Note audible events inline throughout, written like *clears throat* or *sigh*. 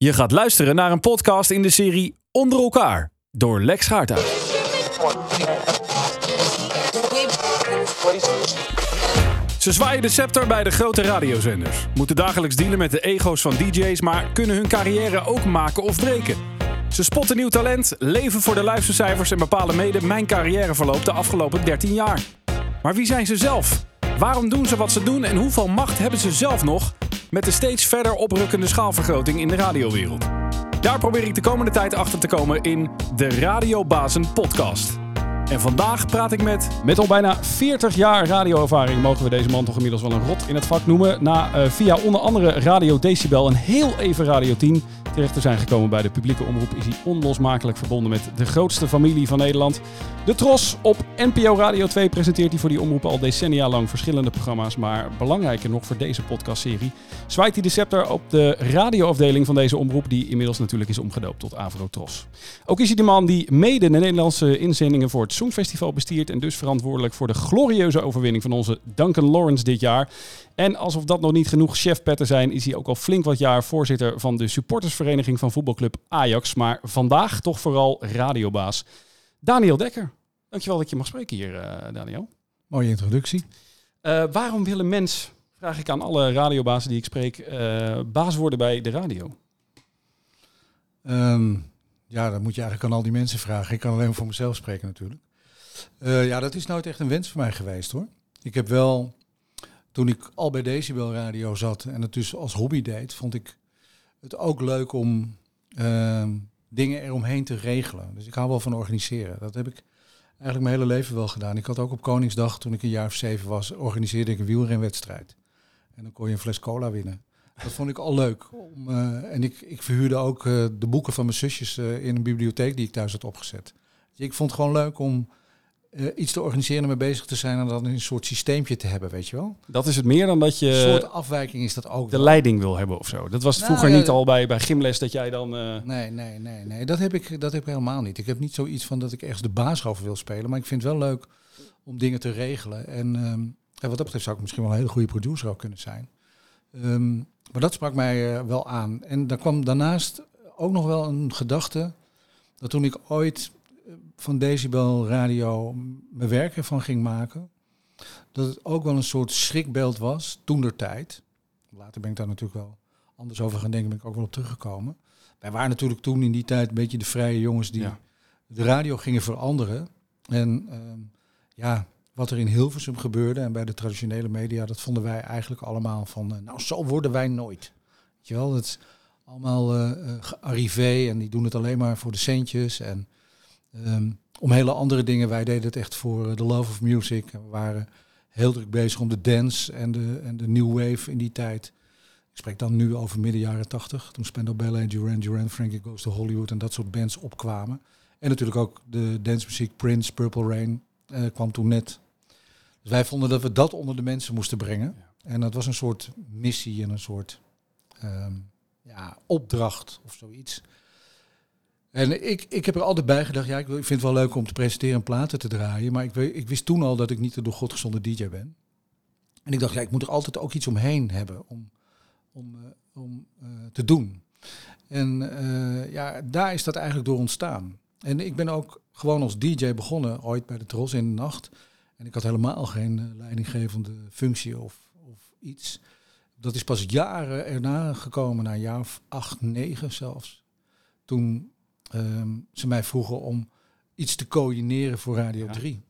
Je gaat luisteren naar een podcast in de serie Onder elkaar door Lex Gaarthuis. Ze zwaaien de scepter bij de grote radiozenders. Moeten dagelijks dealen met de ego's van DJ's, maar kunnen hun carrière ook maken of breken. Ze spotten nieuw talent, leven voor de luistercijfers en bepalen mede mijn carrièreverloop de afgelopen 13 jaar. Maar wie zijn ze zelf? Waarom doen ze wat ze doen en hoeveel macht hebben ze zelf nog met de steeds verder oprukkende schaalvergroting in de radiowereld? Daar probeer ik de komende tijd achter te komen in de Radiobazen podcast. En vandaag praat ik met... Met al bijna 40 jaar radioervaring mogen we deze man toch inmiddels wel een rot in het vak noemen. Na eh, via onder andere Radio Decibel en heel even Radio 10 terecht te zijn gekomen bij de publieke omroep is hij onlosmakelijk verbonden met de grootste familie van Nederland. De Tros op NPO Radio 2 presenteert hij voor die omroep al decennia lang verschillende programma's. Maar belangrijker nog voor deze podcastserie zwaait hij de scepter op de radioafdeling van deze omroep die inmiddels natuurlijk is omgedoopt tot Avro Tros. Ook is hij de man die mede de Nederlandse inzendingen voor het Songfestival bestiert en dus verantwoordelijk voor de glorieuze overwinning van onze Duncan Lawrence dit jaar. En alsof dat nog niet genoeg chefpetten zijn, is hij ook al flink wat jaar voorzitter van de supportersvereniging van voetbalclub Ajax. Maar vandaag toch vooral radiobaas Daniel Dekker. Dankjewel dat je mag spreken hier, uh, Daniel. Mooie introductie. Uh, waarom wil een mens, vraag ik aan alle radiobazen die ik spreek, uh, baas worden bij de radio? Um, ja, dat moet je eigenlijk aan al die mensen vragen. Ik kan alleen voor mezelf spreken natuurlijk. ja, dat is nooit echt een wens voor mij geweest hoor. Ik heb wel toen ik al bij Decibel Radio zat en het dus als hobby deed, vond ik het ook leuk om uh, dingen eromheen te regelen. Dus ik hou wel van organiseren. Dat heb ik eigenlijk mijn hele leven wel gedaan. Ik had ook op Koningsdag, toen ik een jaar of zeven was, organiseerde ik een wielrenwedstrijd. En dan kon je een fles cola winnen. Dat vond ik al leuk. Om, uh, en ik, ik verhuurde ook uh, de boeken van mijn zusjes uh, in een bibliotheek die ik thuis had opgezet. Dus ik vond het gewoon leuk om uh, iets te organiseren en mee bezig te zijn en dan een soort systeempje te hebben, weet je wel? Dat is het meer dan dat je... Een soort afwijking is dat ook De wel. leiding wil hebben of zo. Dat was nou, vroeger ja, niet al bij, bij gymles dat jij dan... Uh... Nee, nee, nee, nee. Dat heb, ik, dat heb ik helemaal niet. Ik heb niet zoiets van dat ik ergens de baas over wil spelen, maar ik vind het wel leuk om dingen te regelen. En, um, en wat dat betreft zou ik misschien wel een hele goede producer ook kunnen zijn. Um, maar dat sprak mij uh, wel aan. En daar kwam daarnaast ook nog wel een gedachte dat toen ik ooit van Decibel Radio mijn werk ervan ging maken, dat het ook wel een soort schrikbeeld was toen der tijd. Later ben ik daar natuurlijk wel anders over gaan denken, ben ik ook wel op teruggekomen. Wij waren natuurlijk toen in die tijd een beetje de vrije jongens die ja. de radio gingen veranderen. En uh, ja, wat er in Hilversum gebeurde en bij de traditionele media, dat vonden wij eigenlijk allemaal van, uh, nou zo worden wij nooit. Weet je wel, het is allemaal uh, en die doen het alleen maar voor de centjes en Um, om hele andere dingen. Wij deden het echt voor de love of music. We waren heel druk bezig om de dance en de, en de new wave in die tijd. Ik spreek dan nu over midden jaren tachtig. Toen Spandau Ballet, Duran Duran, Frankie Goes to Hollywood en dat soort bands opkwamen. En natuurlijk ook de dancemuziek Prince, Purple Rain uh, kwam toen net. Dus wij vonden dat we dat onder de mensen moesten brengen. Ja. En dat was een soort missie en een soort um, ja, opdracht of zoiets. En ik, ik heb er altijd bij gedacht, ja, ik vind het wel leuk om te presenteren en platen te draaien. Maar ik, ik wist toen al dat ik niet de door God gezonde DJ ben. En ik dacht, ja, ik moet er altijd ook iets omheen hebben om, om, uh, om uh, te doen. En uh, ja, daar is dat eigenlijk door ontstaan. En ik ben ook gewoon als DJ begonnen, ooit bij de Tros in de nacht. En ik had helemaal geen leidinggevende functie of, of iets. Dat is pas jaren erna gekomen, na een jaar of acht, negen zelfs. Toen um, ze mij vroegen om iets te coördineren voor Radio ja. 3.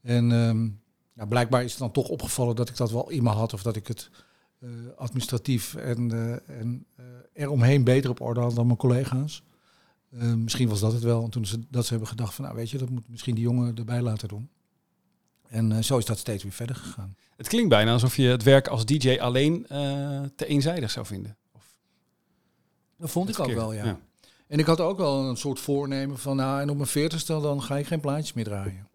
En um, ja, blijkbaar is het dan toch opgevallen dat ik dat wel in me had of dat ik het uh, administratief en, uh, en uh, eromheen beter op orde had dan mijn collega's. Ehm, misschien was dat het wel. En toen ze dat ze hebben gedacht van, nou weet je, dat moet misschien die jongen erbij laten doen. En zo is dat steeds weer verder gegaan. Het klinkt bijna alsof je het werk als DJ alleen te eenzijdig zou vinden. Of dat vond ik ook wel, ja. ja. En ik had ook wel een soort voornemen van, nou, en op mijn veertigste dan ga ik geen plaatjes meer draaien.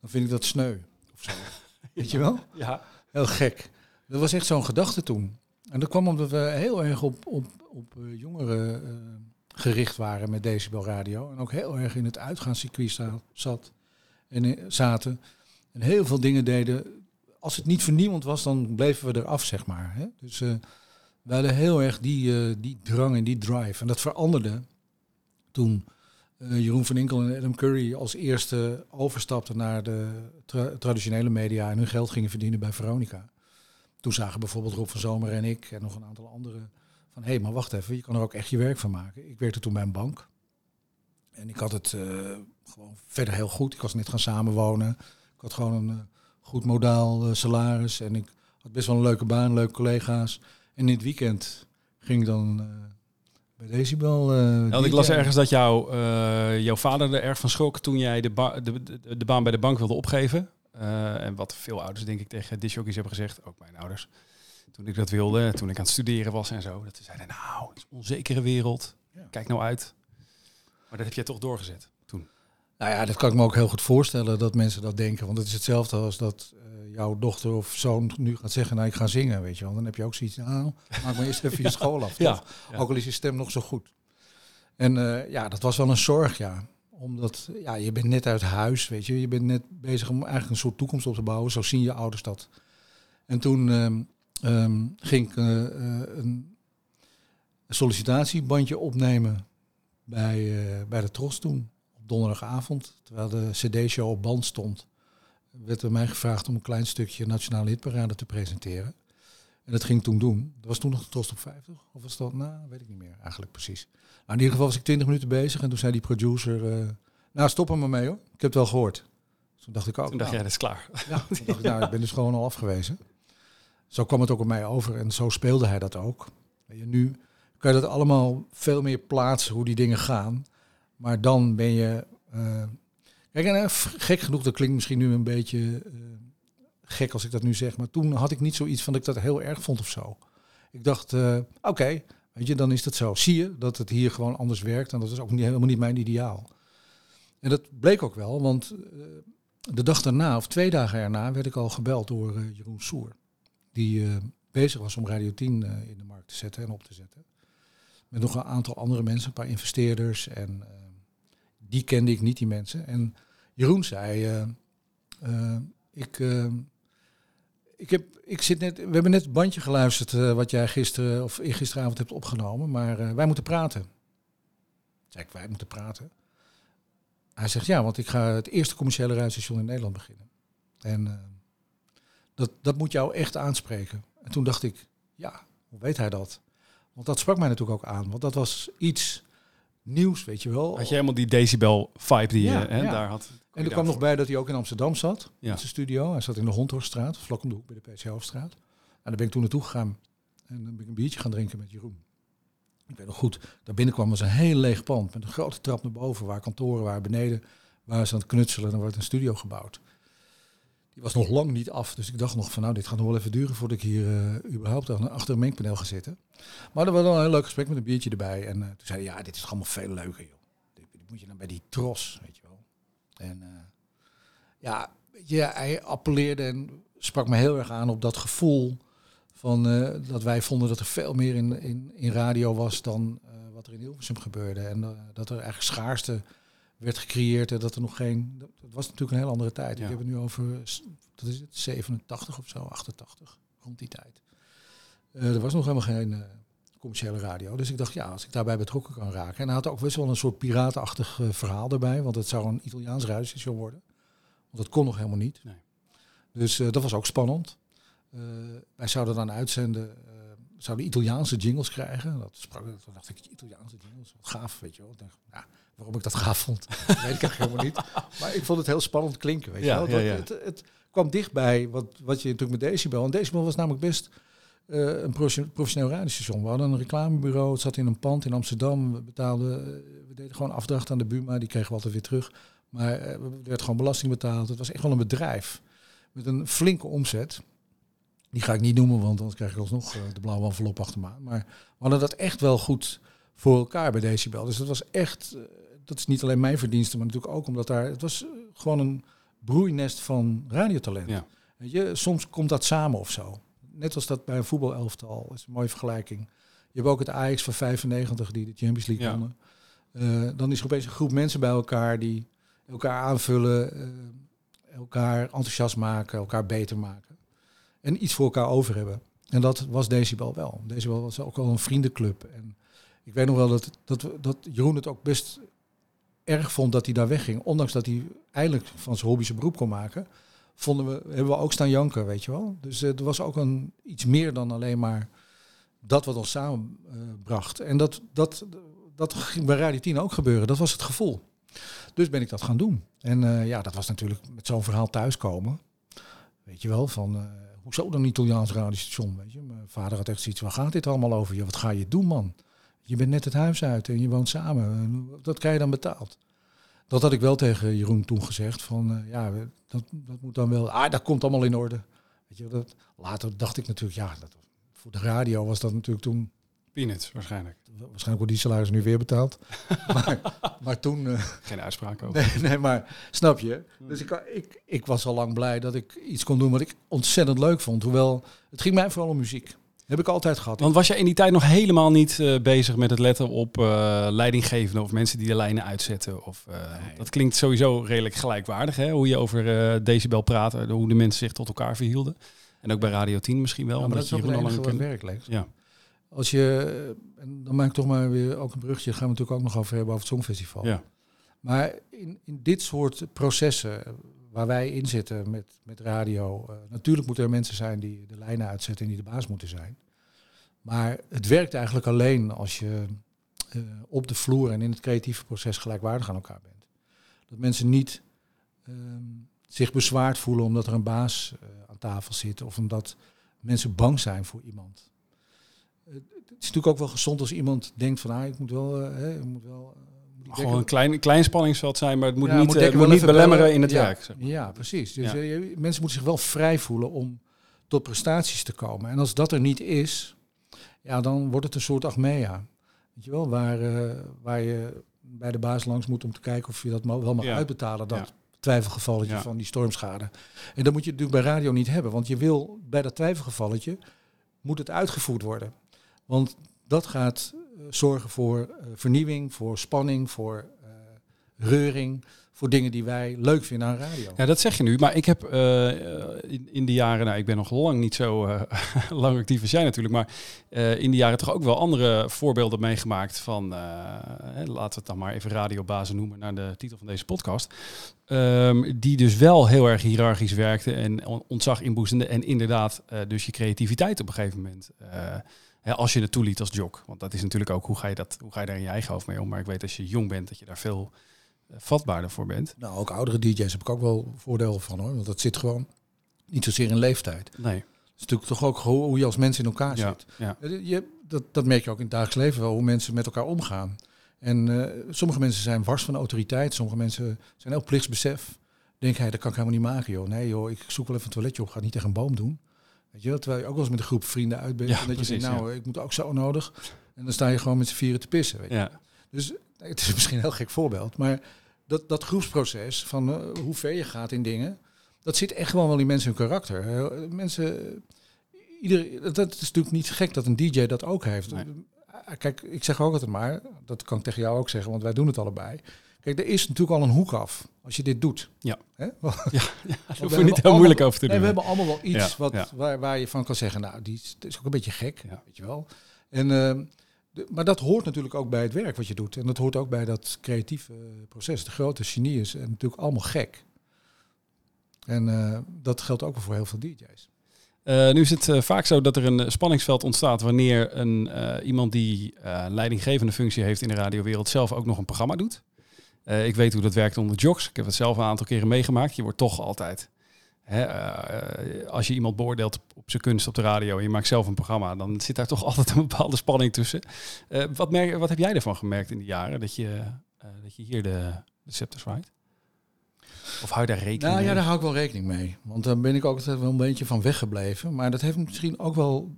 Dan vind ik dat sneu. Of zo. *laughs* Weet je wel? Ja. Heel gek. Dat was echt zo'n gedachte toen. En dat kwam omdat we heel erg op, op, op uh, jongeren uh, gericht waren met Decibel Radio. En ook heel erg in het uitgaanscircuit zat en uh, zaten. En heel veel dingen deden. Als het niet voor niemand was, dan bleven we eraf, zeg maar. Hè? Dus we hadden heel erg die, eh, die drang en die drive. En dat veranderde toen eh, Jeroen van Inkel en Adam Curry als eerste overstapten naar de tra- traditionele media en hun geld gingen verdienen bij Veronica. Toen zagen bijvoorbeeld Rob van Zomer en ik en nog een aantal anderen van hé, hey, maar wacht even, je kan er ook echt je werk van maken. Ik werkte toen bij een bank. En ik had het eh, gewoon verder heel goed. Ik was net gaan samenwonen. Ik had gewoon een goed modaal salaris. En ik had best wel een leuke baan, leuke collega's. En in het weekend ging ik dan eh, bij Decibel. Ja, want ik las ergens dat jou, eh, jouw vader er erg van schrok toen jij de, ba- de, de, de baan bij de bank wilde opgeven. En wat veel ouders denk ik tegen disjockeys hebben gezegd, ook mijn ouders. Toen ik dat wilde, toen ik aan het studeren was en zo. Dat ze zeiden, nou, het is een onzekere wereld. Ja. Kijk nou uit. Maar dat heb jij toch doorgezet. Nou ja, dat kan ik me ook heel goed voorstellen dat mensen dat denken. Want het is hetzelfde als dat eh, jouw dochter of zoon nu gaat zeggen, nou ik ga zingen, weet je wel. Dan heb je ook zoiets, nou, maak maar eerst even je *laughs* school af. Ja. Ook al is je stem nog zo goed. En eh, ja, dat was wel een zorg, ja. Omdat, ja, je bent net uit huis, weet je. Je bent net bezig om eigenlijk een soort toekomst op te bouwen. Zo zien je ouders dat. En toen ehm, ehm, ging ik eh, een sollicitatiebandje opnemen bij, bij de Tros toen. Donderdagavond, terwijl de cd-show op band stond, werd er mij gevraagd om een klein stukje Nationale Hitparade te presenteren. En dat ging ik toen doen. Dat was toen nog de Tros op 50. Of was dat, nou, weet ik niet meer eigenlijk precies. Maar in ieder geval was ik 20 minuten bezig en toen zei die producer, eh, nou stop er maar mee hoor, ik heb het wel gehoord. Toen dacht ik ook, Toen dacht nou, jij, dat is klaar. ja, toen dacht ik, nou, ik ben dus gewoon al afgewezen. Zo kwam het ook op mij over en zo speelde hij dat ook. Je, nu kan je dat allemaal veel meer plaatsen, hoe die dingen gaan. Maar dan ben je... eh, kijk, en, eh, gek genoeg, dat klinkt misschien nu een beetje eh, gek als ik dat nu zeg. Maar toen had ik niet zoiets van dat ik dat heel erg vond of zo. Ik dacht, oké, weet je, dan is dat zo. Zie je dat het hier gewoon anders werkt en dat is ook niet, helemaal niet mijn ideaal. En dat bleek ook wel, want de dag daarna, of twee dagen erna, werd ik al gebeld door Jeroen Soer. Die bezig was om Radio 10 eh, in de markt te zetten en op te zetten. Met nog een aantal andere mensen, een paar investeerders. En die kende ik niet, die mensen. En Jeroen zei, eh, eh, ik, eh, ik, heb, ik zit net, we hebben net het bandje geluisterd wat jij gisteren of gisteravond hebt opgenomen. Maar wij moeten praten. Zeg wij moeten praten. Hij zegt ja, want ik ga het eerste commerciële radiostation in Nederland beginnen. En dat, dat moet jou echt aanspreken. En toen dacht ik, ja, hoe weet hij dat? Want dat sprak mij natuurlijk ook aan. Want dat was iets nieuws, weet je wel. Had je helemaal die decibel vibe die Ja, je hè, ja. daar had. en er kwam nog bij dat hij ook in Amsterdam zat, Ja. met zijn studio. Hij zat in de Hondhorststraat, vlak om de hoek bij de PCH-straat. En daar ben ik toen naartoe gegaan. En dan ben ik een biertje gaan drinken met Jeroen. Ik weet nog goed, daar binnenkwam was een heel leeg pand met een grote trap naar boven, waar kantoren waren. Beneden waren ze aan het knutselen en er werd een studio gebouwd. Die was nog lang niet af, dus ik dacht nog van nou, dit gaat nog wel even duren voordat ik hier eh, überhaupt achter een mengpaneel ga zitten. Maar er was wel een heel leuk gesprek met een biertje erbij. En eh, toen zei hij, ja, dit is allemaal veel leuker, joh. Dit, moet je dan bij die tros, weet je wel. En eh, ja, je, hij appelleerde en sprak me heel erg aan op dat gevoel van dat wij vonden dat er veel meer in, in, in radio was dan wat er in Hilversum gebeurde. En dat er eigenlijk schaarste werd gecreëerd en dat er nog geen... Dat, dat was natuurlijk een heel andere tijd. Ja. Ik heb het nu over, wat is het, 87 of zo, 88, rond die tijd. Eh, er was nog helemaal geen eh, commerciële radio. Dus ik dacht, ja, als ik daarbij betrokken kan raken. En hij had ook best wel een soort piratenachtig eh, verhaal erbij, want het zou een Italiaans radiostation worden. Want dat kon nog helemaal niet. Nee. Dus dat was ook spannend. Wij zouden dan uitzenden, zouden Italiaanse jingles krijgen. Dat sprak, toen dacht ik, Italiaanse jingles, wat gaaf, weet je wel. Ik dacht, ja, waarom ik dat gaaf vond, *laughs* weet ik eigenlijk helemaal niet. Maar ik vond het heel spannend klinken, weet je wel. Het-. Het, kwam dichtbij wat, wat je natuurlijk met Decibel... En Decibel was namelijk best eh, een profession- professioneel radiostation. We hadden een reclamebureau, het zat in een pand in Amsterdam. We betaalden, eh, we deden gewoon afdracht aan de Buma, die kregen we altijd weer terug. Maar eh, er werd gewoon belasting betaald. Het was echt wel een bedrijf met een flinke omzet. Die ga ik niet noemen, want anders krijg ik alsnog eh, de blauwe envelop achter me aan. Maar we hadden dat echt wel goed voor elkaar bij Decibel. Dus dat was echt, eh, dat is niet alleen mijn verdienste, maar natuurlijk ook omdat daar, het was eh, gewoon een broeinest van radiotalent. Ja. Weet je, soms komt dat samen of zo. Net als dat bij een voetbalelftal, dat is een mooie vergelijking. Je hebt ook het Ajax van 95 die de Champions League Ja. wonnen. Eh, dan is er opeens een groep mensen bij elkaar die elkaar aanvullen, elkaar enthousiast maken, elkaar beter maken. En iets voor elkaar over hebben. En dat was Decibel wel. Decibel was ook wel een vriendenclub. En ik weet nog wel dat, dat, dat Jeroen het ook best erg vond dat hij daar wegging. Ondanks dat hij eindelijk van zijn hobby zijn beroep kon maken, vonden we, hebben we ook staan janken, weet je wel. Dus uh, er was ook een, iets meer dan alleen maar dat wat ons samenbracht. en dat, dat, dat ging bij Radio 10 ook gebeuren. Dat was het gevoel. Dus ben ik dat gaan doen. En uh, ja, dat was natuurlijk met zo'n verhaal thuiskomen. Weet je wel, van uh, hoezo dan een Italiaans radiostation? Weet je? Mijn vader had echt zoiets, waar gaat dit allemaal over? Je, wat ga je doen, man? Je bent net het huis uit en je woont samen. Dat krijg je dan betaald. Dat had ik wel tegen Jeroen toen gezegd. Van uh, ja, dat, dat moet dan wel. Ah, dat komt allemaal in orde. Weet je, dat, later dacht ik natuurlijk, ja, dat, voor de radio was dat natuurlijk toen. Peanuts waarschijnlijk. Waarschijnlijk wordt die salaris nu weer betaald. *laughs* maar, maar toen. Uh, Geen uitspraak over. Nee, nee, maar snap je? Dus ik, ik, ik was al lang blij dat ik iets kon doen wat ik ontzettend leuk vond. Hoewel, het ging mij vooral om muziek. Heb ik altijd gehad. Want was je in die tijd nog helemaal niet uh, bezig met het letten op uh, leidinggevenden of mensen die de lijnen uitzetten? Of, uh, nee. Dat klinkt sowieso redelijk gelijkwaardig, hè? hoe je over decibel praat, hoe de mensen zich tot elkaar verhielden. En ook bij Radio 10 misschien wel. Ja, maar dat is ook een enige wat werk, Lex. Ja. Als je, en dan maak ik toch maar weer ook een brugje, daar gaan we natuurlijk ook nog over hebben over het Songfestival. Ja. Maar in, in dit soort processen waar wij in zitten met, met radio. Uh, natuurlijk moeten er mensen zijn die de lijnen uitzetten en die de baas moeten zijn. Maar het werkt eigenlijk alleen als je uh, op de vloer en in het creatieve proces gelijkwaardig aan elkaar bent. Dat mensen niet uh, zich bezwaard voelen omdat er een baas uh, aan tafel zit of omdat mensen bang zijn voor iemand. het is natuurlijk ook wel gezond als iemand denkt van ah, ik moet wel, ik moet wel gewoon een klein, klein spanningsveld zijn, maar het moet ja, niet, moet, uh, moet niet belemmeren bellen. in het ja, werk. Zeg maar. Ja, precies. Dus ja. Uh, mensen moeten zich wel vrij voelen om tot prestaties te komen. En als dat er niet is, ja, dan wordt het een soort Achmea. Weet je wel, waar, uh, waar je bij de baas langs moet om te kijken of je dat wel mag uitbetalen. Dat twijfelgevalletje van die stormschade. En dat moet je natuurlijk bij radio niet hebben, want je wil bij dat twijfelgevalletje moet het uitgevoerd worden. Want dat gaat zorgen voor uh, vernieuwing, voor spanning, voor uh, reuring, voor dingen die wij leuk vinden aan radio. Ja, dat zeg je nu. Maar ik heb uh, in, de jaren, nou ik ben nog lang niet zo *laughs* lang actief als jij natuurlijk, maar in de jaren toch ook wel andere voorbeelden meegemaakt van, laten we het dan maar even radiobazen noemen naar de titel van deze podcast. Um, die dus wel heel erg hiërarchisch werkte en ontzag inboezende en inderdaad dus je creativiteit op een gegeven moment Hè, als je het toeliet als jog. Want dat is natuurlijk ook hoe ga je, dat, hoe ga je daar in je eigen hoofd mee om. Maar ik weet als je jong bent dat je daar veel uh, vatbaarder voor bent. Nou, ook oudere DJ's heb ik ook wel voordeel van hoor. Want dat zit gewoon niet zozeer in leeftijd. Nee. Het is natuurlijk toch ook hoe je als mens in elkaar ja, zit. Ja. Je, dat, dat merk je ook in het dagelijks leven wel, hoe mensen met elkaar omgaan. En uh, sommige mensen zijn wars van autoriteit, sommige mensen zijn heel plichtsbesef. Denk hij, dat kan ik helemaal niet maken joh. Nee joh, ik zoek wel even een toiletje op, ga niet tegen een boom doen. Weet je wel, terwijl je ook wel eens met een groep vrienden uit bent. Ja, en dat precies, je denkt, nou, ik moet ook zo nodig. En dan sta je gewoon met z'n vieren te pissen. Weet je. Ja. Dus het is *laughs* misschien een heel gek voorbeeld. Maar dat, dat groepsproces van uh, hoe ver je gaat in dingen. Dat zit echt gewoon wel in mensen hun karakter. Uh, mensen, ieder, dat is natuurlijk niet gek dat een DJ dat ook heeft. Nee. Kijk, ik zeg ook altijd maar, dat kan ik tegen jou ook zeggen, want wij doen het allebei. Kijk, er is natuurlijk al een hoek af als je dit doet. Ja. Hè? Ja, *laughs* ja daar hoef je niet heel moeilijk over te doen. Nee, we hebben allemaal wel iets Ja, wat, ja. Waar, waar je van kan zeggen, nou, die is, ook een beetje gek, Ja. weet je wel. En, ehm, de- maar dat hoort natuurlijk ook bij het werk wat je doet. En dat hoort ook bij dat creatieve proces. De grote genie is en natuurlijk allemaal gek. En eh, dat geldt ook voor heel veel DJ's. Eh, nu is het eh, vaak zo dat er een eh, spanningsveld ontstaat wanneer een, eh, iemand die eh, leidinggevende functie heeft in de radiowereld zelf ook nog een programma doet. Eh, ik weet hoe dat werkt onder jocks. Ik heb het zelf een aantal keren meegemaakt. Je wordt toch altijd, hè, eh, als je iemand beoordeelt op, zijn kunst op de radio en je maakt zelf een programma, dan zit daar toch *laughs* altijd een bepaalde spanning tussen. Eh, wat, merk, wat heb jij ervan gemerkt in die jaren dat je, eh, dat je hier de, de scepter zwaait? Of hou je daar rekening Nou ja, mee? daar hou ik wel rekening mee. Want daar ben ik ook altijd wel een beetje van weggebleven. Maar dat heeft misschien ook wel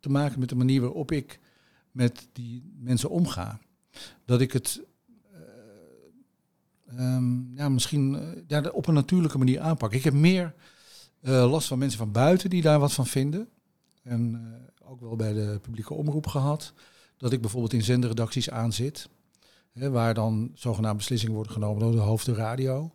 te maken met de manier waarop ik met die mensen omga. Dat ik het eh, ehm, ja, misschien eh, ja, op een natuurlijke manier aanpak. Ik heb meer eh, last van mensen van buiten die daar wat van vinden. En eh, ook wel bij de publieke omroep gehad. Dat ik bijvoorbeeld in zenderredacties aanzit. Hè, waar dan zogenaamde beslissingen worden genomen door de hoofd de radio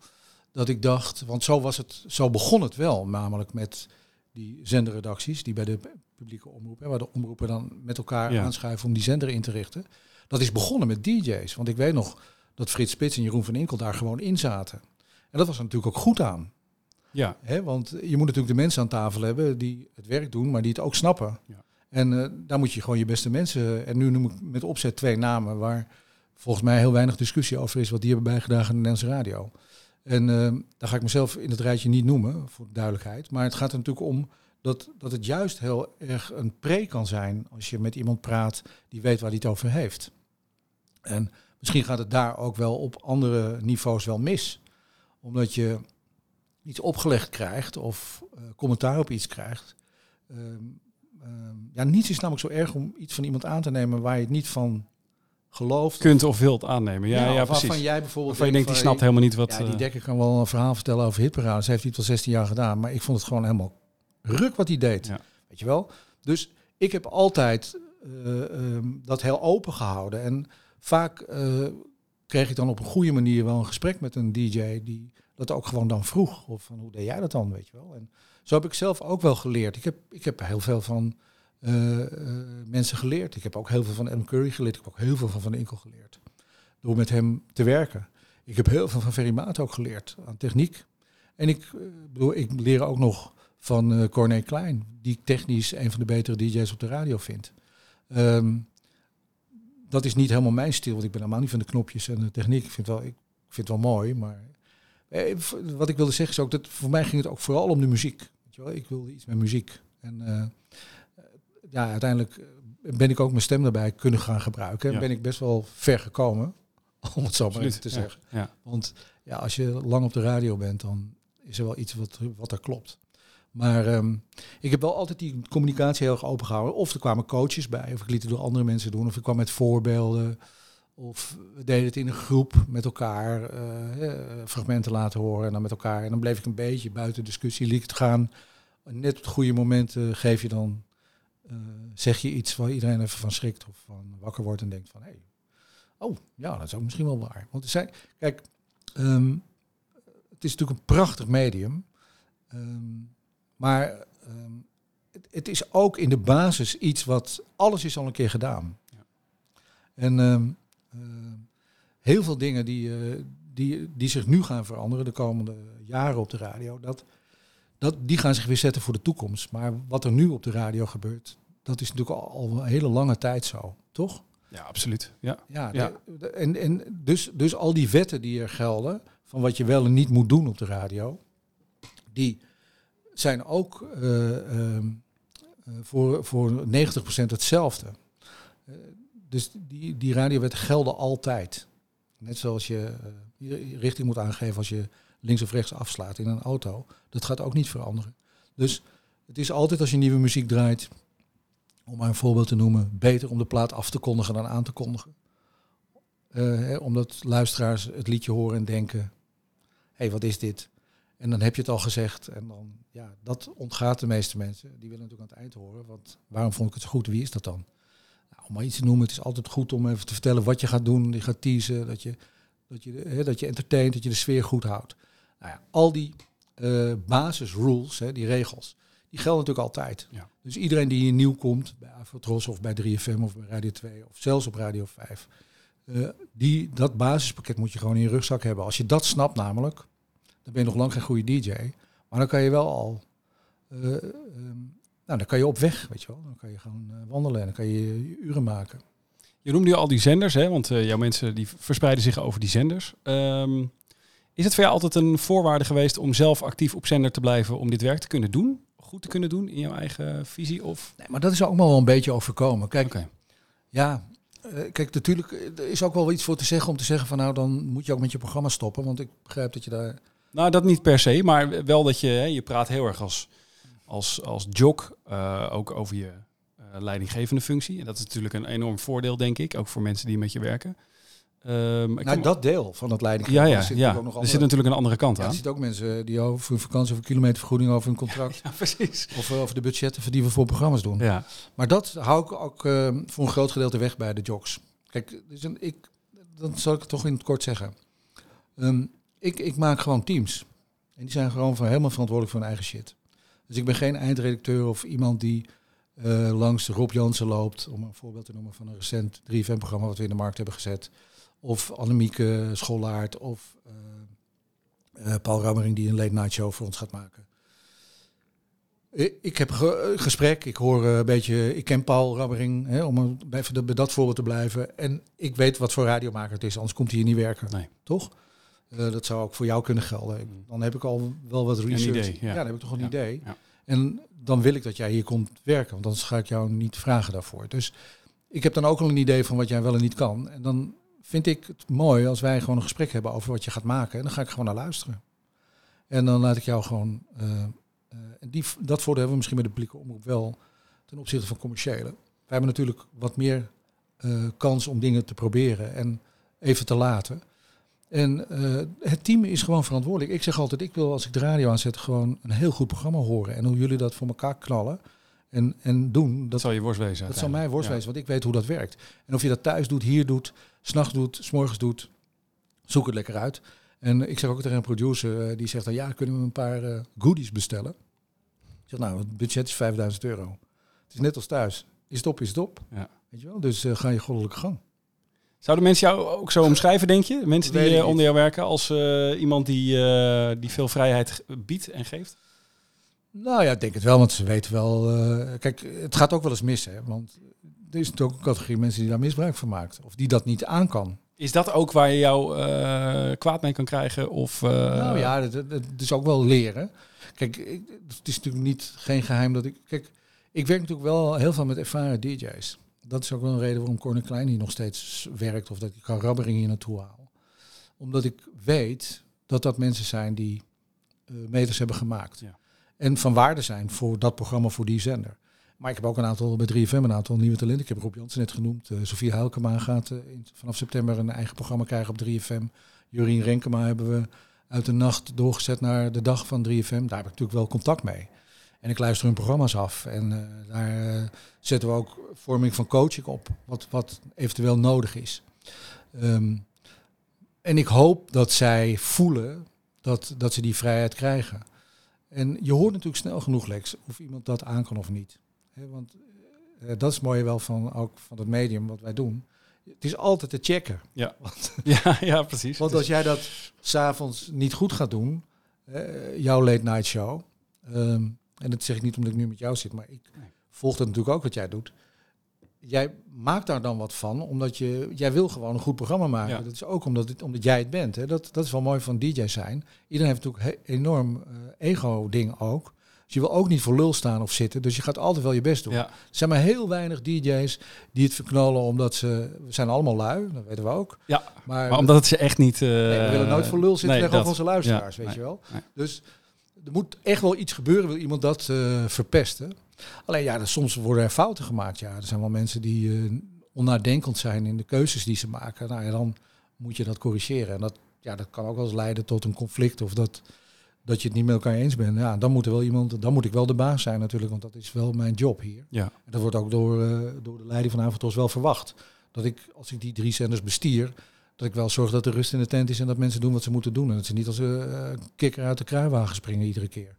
dat ik dacht, want zo was het, zo begon het wel, namelijk met die zenderredacties die bij de publieke omroep, hè, waar de omroepen dan met elkaar Ja. aanschuiven om die zender in te richten. Dat is begonnen met DJ's. Want ik weet nog dat Frits Spits en Jeroen van Inkel daar gewoon in zaten. En dat was er natuurlijk ook goed aan. Ja, Hè? Want je moet natuurlijk de mensen aan tafel hebben die het werk doen, maar die het ook snappen. Ja. En eh, daar moet je gewoon je beste mensen. En nu noem ik met opzet twee namen waar volgens mij heel weinig discussie over is, wat die hebben bijgedragen aan de Nederlandse radio. En eh, daar ga ik mezelf in het rijtje niet noemen, voor de duidelijkheid. Maar het gaat er natuurlijk om dat, dat het juist heel erg een pre kan zijn als je met iemand praat die weet waar hij het over heeft. En misschien gaat het daar ook wel op andere niveaus wel mis. Omdat je iets opgelegd krijgt of eh, commentaar op iets krijgt. Ehm, ehm, ja, niets is namelijk zo erg om iets van iemand aan te nemen waar je het niet van gelooft. kunt of wilt aannemen. Ja, ja, precies. Waarvan jij bijvoorbeeld Waarvan je denkt, die van, snapt helemaal niet wat... ja, die eh, Dekker kan wel een verhaal vertellen over hitparades. Ze heeft iets al 16 jaar gedaan, maar ik vond het gewoon helemaal ruk wat hij deed. Ja. Weet je wel? Dus ik heb altijd eh, ehm, dat heel open gehouden. En vaak eh, kreeg ik dan op een goede manier wel een gesprek met een DJ die dat ook gewoon dan vroeg. Of van hoe deed jij dat dan, weet je wel? En zo heb ik zelf ook wel geleerd. Ik heb, ik heb heel veel van eh, eh, mensen geleerd. Ik heb ook heel veel van Adam Curry geleerd. Ik heb ook heel veel van Van Inkel geleerd. Door met hem te werken. Ik heb heel veel van Ferry Maat ook geleerd aan techniek. En ik bedoel, ik leer ook nog van eh Corné Klein, die ik technisch een van de betere DJ's op de radio vind. Ehm, dat is niet helemaal mijn stil, want ik ben helemaal niet van de knopjes en de techniek. Ik vind wel, ik vind het wel mooi, maar eh, wat ik wilde zeggen is ook dat voor mij ging het ook vooral om de muziek. Weet je wel? Ik wilde iets met muziek. En eh, ja, uiteindelijk eh, ben ik ook mijn stem daarbij kunnen gaan gebruiken. En Ja. ben ik best wel ver gekomen, *laughs* om het zo maar te ja, zeggen. Ja. Want ja, als je lang op de radio bent, dan is er wel iets wat, wat er klopt. Maar ehm, ik heb wel altijd die communicatie heel erg open gehouden. Of er kwamen coaches bij, of ik liet het door andere mensen doen, of ik kwam met voorbeelden. Of we deden het in een groep met elkaar, eh, eh, fragmenten laten horen en dan met elkaar. En dan bleef ik een beetje buiten discussie, liet het gaan. Net op het goede moment eh, geef je dan, zeg je iets waar iedereen even van schrikt of van wakker wordt en denkt van, hé, hey, oh ja, dat is ook misschien wel waar. Want kijk, ehm, het is natuurlijk een prachtig medium. Ehm, maar ehm, het, het is ook in de basis iets wat alles is al een keer gedaan. Ja. En ehm, ehm, heel veel dingen die, eh, die, die zich nu gaan veranderen de komende jaren op de radio, dat, dat, die gaan zich weer zetten voor de toekomst. Maar wat er nu op de radio gebeurt, dat is natuurlijk al, al een hele lange tijd zo, toch? ja, absoluut. Ja. Ja, Ja. de- de- en, en dus, dus al die wetten die er gelden, van wat je wel en niet moet doen op de radio, die zijn ook eh, ehm, eh, voor, voor 90% hetzelfde. Eh, dus die, die radiowetten gelden altijd. Net zoals je richting moet aangeven als je links of rechts afslaat in een auto. Dat gaat ook niet veranderen. Dus het is altijd als je nieuwe muziek draait, om maar een voorbeeld te noemen, beter om de plaat af te kondigen dan aan te kondigen. Hè, omdat luisteraars het liedje horen en denken, hé, hey, wat is dit? En dan heb je het al gezegd. En dan, ja, dat ontgaat de meeste mensen. Die willen natuurlijk aan het eind horen. Want waarom vond ik het zo goed? Wie is dat dan? Nou, om maar iets te noemen, het is altijd goed om even te vertellen wat je gaat doen. Je gaat teasen, dat je, dat je, hè, dat je entertaint, dat je de sfeer goed houdt. Nou ja, al die eh basisrules, hè, die regels, die gelden natuurlijk altijd. Ja. Dus iedereen die hier nieuw komt, bij Afrotros of bij 3FM of bij Radio 2 of zelfs op Radio 5, eh, die, dat basispakket moet je gewoon in je rugzak hebben. Als je dat snapt namelijk, dan ben je nog lang geen goede DJ. Maar dan kan je wel al, eh, ehm, nou dan kan je op weg, weet je wel. Dan kan je gaan eh, wandelen en dan kan je uren maken. Je noemde je al die zenders, hè? want eh, jouw mensen die verspreiden zich over die zenders. Ehm, is het voor jou altijd een voorwaarde geweest om zelf actief op zender te blijven om dit werk te kunnen doen? Goed te kunnen doen in jouw eigen visie? Of? Nee, maar dat is ook wel een beetje overkomen. Kijk. Ja, kijk, natuurlijk, er is ook wel iets voor te zeggen om te zeggen van nou, dan moet je ook met je programma stoppen. Want ik begrijp dat je daar... Nou, dat niet per se, maar wel dat je, hè, je praat heel erg als, als, als jock, eh, ook over je eh, leidinggevende functie. En dat is natuurlijk een enorm voordeel, denk ik, ook voor mensen die met je werken. Ik Nou, dat deel van het leiding. ja, ja, er zit ja. natuurlijk ook nog er zit natuurlijk een andere kant ja, aan. er zitten ook mensen die over hun vakantie, over kilometervergoeding, over hun contract. *laughs* Ja, precies. Of eh, over de budgetten die we voor programma's doen. Ja, Maar dat hou ik ook voor een groot gedeelte weg bij de jocks. Kijk, dus een, ik, dan zal ik het toch in het kort zeggen. Ehm, ik, ik maak gewoon teams. En die zijn gewoon van helemaal verantwoordelijk voor hun eigen shit. Dus ik ben geen eindredacteur of iemand die uh, langs Rob Jansen loopt, om een voorbeeld te noemen van een recent 3FM-programma wat we in de markt hebben gezet. Of Annemieke Schollaert of uh, Paul Rammering die een late night show voor ons gaat maken. Ik heb een gesprek, ik hoor een beetje, ik ken Paul Rammering, hè, om bij dat voorbeeld te blijven. En ik weet wat voor radiomaker het is, anders komt hij hier niet werken. Nee. Toch? Uh, dat zou ook voor jou kunnen gelden. Mm. Dan heb ik al wel wat research. Idee, ja. dan heb ik toch een idee. Ja. En dan wil ik dat jij hier komt werken, want anders ga ik jou niet vragen daarvoor. Dus ik heb dan ook al een idee van wat jij wel en niet kan. En dan vind ik het mooi als wij gewoon een gesprek hebben over wat je gaat maken. En dan ga ik gewoon naar luisteren. En dan laat ik jou gewoon. Uh, uh, die, dat voordeel hebben we misschien met de publieke omroep wel ten opzichte van commerciële. Wij hebben natuurlijk wat meer kans om dingen te proberen en even te laten. En uh, het team is gewoon verantwoordelijk. Ik zeg altijd, ik wil als ik de radio aanzet gewoon een heel goed programma horen. En hoe jullie dat voor elkaar knallen en, en doen. Dat, zal je worst wezen. Dat zal mij worst wezen, want ik weet hoe dat werkt. En of je dat thuis doet, hier doet, s'nachts doet, s'morgens doet, zoek het lekker uit. En ik zeg ook tegen een producer, uh, die zegt dan, ja, kunnen we een paar uh, goodies bestellen? Ik zeg, nou, het budget is 5000 euro. Het is net als thuis. Is het op, is het op. Ja. Weet je wel? Dus ga je goddelijke gang. Zouden mensen jou ook zo omschrijven, denk je? Mensen die uh, onder jou werken als uh, iemand die, uh, die veel vrijheid biedt en geeft? Nou ja, ik denk het wel, want ze weten wel... kijk, het gaat ook wel eens mis, hè. Want er is natuurlijk ook een categorie mensen die daar misbruik van maakt. Of die dat niet aan kan. Is dat ook waar je jou kwaad mee kan krijgen? Of, Nou ja, het, is ook wel leren. Kijk, het is natuurlijk niet geen geheim dat ik... Kijk, ik werk natuurlijk wel heel veel met ervaren DJ's dat is ook wel een reden waarom Corne Klein hier nog steeds werkt of dat ik kan Rabbering hier naartoe haal. Omdat ik weet dat dat mensen zijn die uh, meters hebben gemaakt. Ja. En van waarde zijn voor dat programma, voor die zender. Maar ik heb ook een aantal bij 3FM, een aantal nieuwe talenten. Ik heb Rob Jansen net genoemd. Uh, Sofie Huilkema gaat uh, in, vanaf september een eigen programma krijgen op 3FM. Jurien Renkema hebben we uit de nacht doorgezet naar de dag van 3FM. Daar heb ik natuurlijk wel contact mee. En ik luister hun programma's af. En uh, daar uh, zetten we ook vorming van coaching op, wat, wat eventueel nodig is. Um, en ik hoop dat zij voelen dat, dat ze die vrijheid krijgen. En je hoort natuurlijk snel genoeg, Lex, of iemand dat aan kan of niet. He, want uh, dat is mooi wel van, ook van het medium wat wij doen. Het is altijd te checken. Ja, *laughs* want, *laughs* ja, ja precies. Want als jij dat s'avonds niet goed gaat doen, jouw late night show, um, en dat zeg ik niet omdat ik nu met jou zit, maar ik volg dat natuurlijk ook wat jij doet. Jij maakt daar dan wat van, omdat je, jij wil gewoon een goed programma maken. Dat is ook omdat, het, omdat jij het bent. Hè. Dat, dat is wel mooi van DJ zijn. Iedereen heeft natuurlijk een enorm uh, ego-ding ook. Dus je wil ook niet voor lul staan of zitten. Dus je gaat altijd wel je best doen. Er zijn maar heel weinig DJ's die het verknallen omdat ze... We zijn allemaal lui, dat weten we ook. Ja, maar, omdat het ze echt niet... Uh, nee, we willen nooit voor lul zitten nee, tegenover onze luisteraars, weet je wel. Dus er moet echt wel iets gebeuren, wil iemand dat uh, verpesten. Alleen ja, soms worden er fouten gemaakt. Ja, er zijn wel mensen die uh, onnadenkend zijn in de keuzes die ze maken. Nou ja, dan moet je dat corrigeren. En dat, ja, dat kan ook wel eens leiden tot een conflict of dat, dat je het niet met elkaar eens bent. Ja, dan moet er wel iemand, dan moet ik wel de baas zijn natuurlijk, want dat is wel mijn job hier. Ja. En dat wordt ook door, uh, door de leiding van Avontos wel verwacht. Dat ik, als ik die drie zenders bestier, dat ik wel zorg dat er rust in de tent is en dat mensen doen wat ze moeten doen. En dat ze niet als een uh, kikker uit de kruiwagen springen iedere keer.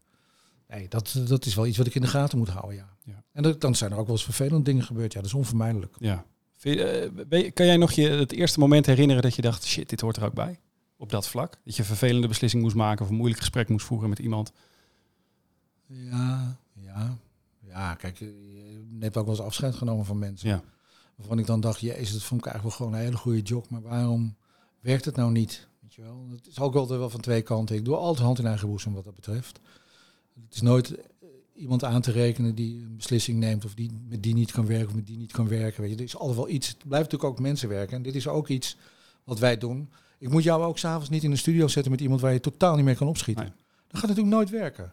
Nee, dat, dat is wel iets wat ik in de gaten moet houden, ja. ja. En dat, dan zijn er ook wel eens vervelende dingen gebeurd. Ja, dat is onvermijdelijk. Ja. Uh, kan jij nog je het eerste moment herinneren dat je dacht, shit, dit hoort er ook bij? Op dat vlak? Dat je een vervelende beslissing moest maken of een moeilijk gesprek moest voeren met iemand? Ja, ja. Ja, kijk, je hebt ook wel eens afscheid genomen van mensen. Ja. Waarvan ik dan dacht, jezus, dat vond ik eigenlijk wel gewoon een hele goede job. Maar waarom werkt het nou niet? Weet je wel? Het is ook altijd wel van twee kanten. Ik doe altijd hand in eigen boezem wat dat betreft. Het is nooit eh, iemand aan te rekenen die een beslissing neemt of die met die niet kan werken of met die niet kan werken. Weet je, er is altijd wel iets. Het blijft natuurlijk ook mensen werken. En dit is ook iets wat wij doen. Ik moet jou ook s'avonds niet in een studio zetten met iemand waar je totaal niet meer kan opschieten. Dat gaat natuurlijk nooit werken.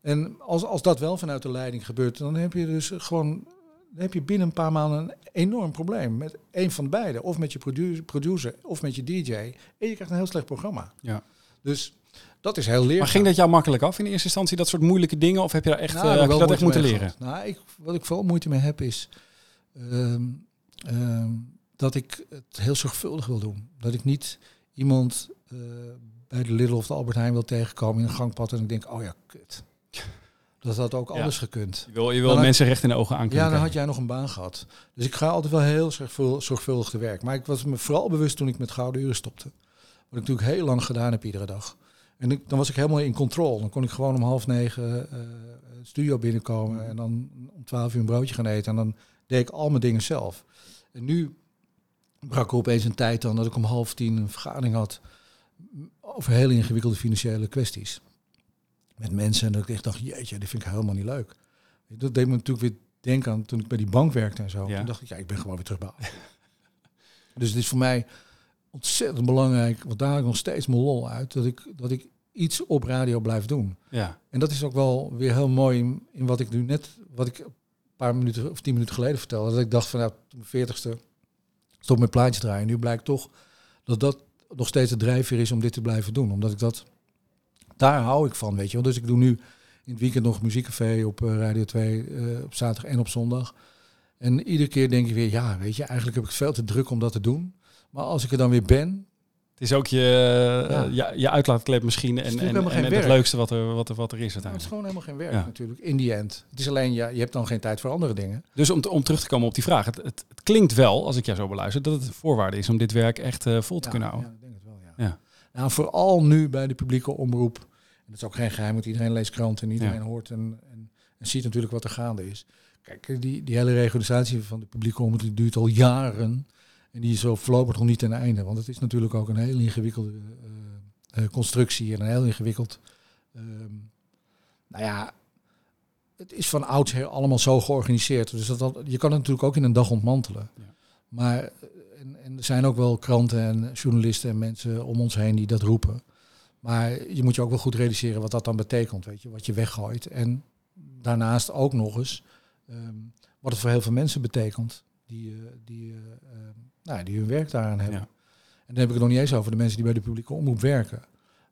En als, als dat wel vanuit de leiding gebeurt, dan heb je dus gewoon dan heb je binnen een paar maanden een enorm probleem met een van beide. Of met je producer, producer of met je DJ. En je krijgt een heel slecht programma. Ja. Dus dat is heel leerzaam. Maar ging dat jou makkelijk af in eerste instantie, dat soort moeilijke dingen? Of heb je daar echt, nou, uh, dat echt moeten leren? Nou, ik, wat ik vooral moeite mee heb is ehm, ehm, dat ik het heel zorgvuldig wil doen. Dat ik niet iemand uh, bij de Lidl of de Albert Heijn wil tegenkomen in een gangpad en ik denk, oh ja, kut. *laughs* dat had ook Ja. anders gekund. Je wil, je wil mensen recht in de ogen aan kunnen Ja, dan had jij nog een baan gehad. Dus ik ga altijd wel heel zorgvul- zorgvuldig te werk. Maar ik was me vooral bewust toen ik met Gouden Uren stopte. Wat ik natuurlijk heel lang gedaan heb iedere dag. En ik, dan was ik helemaal in controle. Dan kon ik gewoon om half negen het studio binnenkomen. En dan om twaalf uur een broodje gaan eten. En dan deed ik al mijn dingen zelf. En nu brak er opeens een tijd dan dat ik om half tien een vergadering had. Over hele ingewikkelde financiële kwesties. Met mensen. En dat ik echt dacht, jeetje, dit vind ik helemaal niet leuk. Dat deed me natuurlijk weer denken aan toen ik bij die bank werkte en zo. Ja. Toen dacht ik, ja, ik ben gewoon weer terug bij *laughs* dus het is voor mij ontzettend belangrijk, want daar haal ik nog steeds mijn lol uit, dat ik, dat ik iets op radio blijf doen. Ja. En dat is ook wel weer heel mooi in, in wat ik nu net, wat ik een paar minuten of tien minuten geleden vertelde. Dat ik dacht van, nou, mijn veertigste stop met plaatjes draaien. Nu blijkt toch dat dat nog steeds de drijfveer is om dit te blijven doen. Omdat ik dat, daar hou ik van, weet je wel. Dus ik doe nu in het weekend nog muziekcafé op eh, Radio 2, eh, op zaterdag en op zondag. En iedere keer denk ik weer, ja, weet je, eigenlijk heb ik het veel te druk om dat te doen. Maar als ik er dan weer ben, Het is ook je, Ja. eh, je, je uitlaatklep misschien en, en, het leukste wat er, wat er, wat er is het is gewoon helemaal geen werk Ja. natuurlijk, in die end. Het is alleen, ja, je hebt dan geen tijd voor andere dingen. Dus om, te- om terug te komen op die vraag. Het, het, het klinkt wel, als ik jou zo beluister, dat het een voorwaarde is om dit werk echt vol te Ja, kunnen houden. Ja, ik denk het wel, ja. Ja. Nou, vooral nu bij de publieke omroep. Dat is ook geen geheim, want iedereen leest kranten en iedereen Ja. hoort en, en, en ziet natuurlijk wat er gaande is. Kijk, die, die hele regularisatie van de publieke omroep die duurt al jaren. En die is zo voorlopig nog niet ten einde. Want het is natuurlijk ook een heel ingewikkelde eh, eh, constructie en een heel ingewikkeld... ehm, nou ja, het is van oudsher allemaal zo georganiseerd. Dus dat, dat, je kan het natuurlijk ook in een dag ontmantelen. Ja. Maar eh, en, en er zijn ook wel kranten en journalisten en mensen om ons heen die dat roepen. Maar je moet je ook wel goed realiseren wat dat dan betekent, weet je, wat je weggooit. En daarnaast ook nog eens ehm, wat het voor heel veel mensen betekent die, eh, die, eh, ehm, nou, die hun werk daaraan hebben. Ja. En dan heb ik het nog niet eens over de mensen die bij de publieke omroep werken.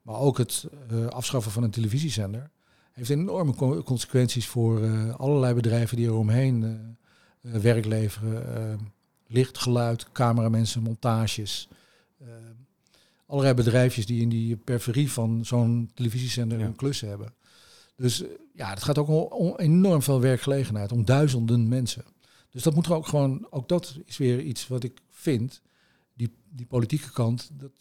Maar ook het eh, afschaffen van een televisiezender heeft enorme co- consequenties voor allerlei bedrijven die er omheen eh, eh, werk leveren. eh, licht, geluid, cameramensen, montages. Eh, allerlei bedrijfjes die in die periferie van zo'n televisiezender Ja. een klus hebben. Dus eh, ja, het gaat ook om, om enorm veel werkgelegenheid, om duizenden mensen. Dus dat moet er ook gewoon, ook dat is weer iets wat ik vind, die, die politieke kant, dat,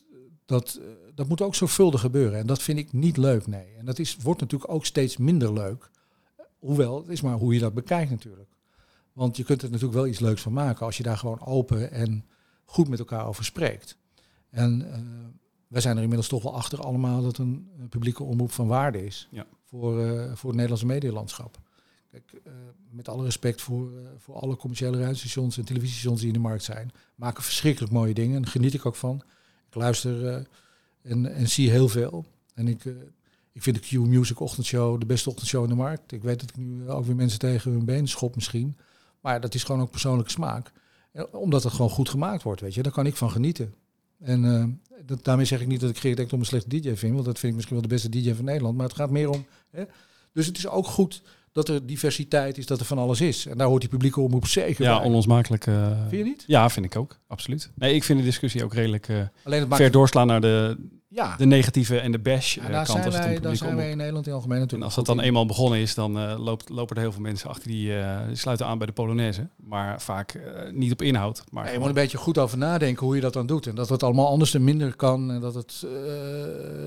dat, eh, dat moet ook zorgvuldig gebeuren. En dat vind ik niet leuk, nee. En dat is, wordt natuurlijk ook steeds minder leuk. Hoewel, het is maar hoe je dat bekijkt natuurlijk. Want je kunt er natuurlijk wel iets leuks van maken als je daar gewoon open en goed met elkaar over spreekt. En eh, wij zijn er inmiddels toch wel achter allemaal dat een, eh, publieke omroep van waarde is Ja. voor, eh, voor het Nederlandse medialandschap. Kijk, eh, met alle respect voor, voor alle commerciële radiostations en televisiestations die in de markt zijn, maken verschrikkelijk mooie dingen en geniet ik ook van. Ik luister en, en zie heel veel. En ik, ik vind de Q Music ochtendshow de beste ochtendshow in de markt. Ik weet dat ik nu ook weer mensen tegen hun been schop misschien. Maar dat is gewoon ook persoonlijke smaak. Omdat het gewoon goed gemaakt wordt, weet je. Daar kan ik van genieten. En dat, daarmee zeg ik niet dat ik Gerrit Ekdom een slechte DJ vind. Want dat vind ik misschien wel de beste DJ van Nederland. Maar het gaat meer om... Hè? Dus het is ook goed dat er diversiteit is, dat er van alles is. En daar hoort die publieke omroep zeker Ja, bij. onlosmakelijk. eh, Vind je niet? Ja, vind ik ook. Absoluut. Nee, ik vind de discussie ook redelijk eh, Alleen het maakt... ver doorslaan naar de, ja, de negatieve en de bash Ja, eh, daar kant zijn wij, daar zijn wij in Nederland in het algemeen En natuurlijk als dat dan in. eenmaal begonnen is, dan eh, loopt, lopen er heel veel mensen achter die, eh, die sluiten aan bij de Polonaise. Maar vaak niet op inhoud. Maar Ja, je moet een beetje goed over nadenken hoe je dat dan doet. En dat het allemaal anders en minder kan. En dat het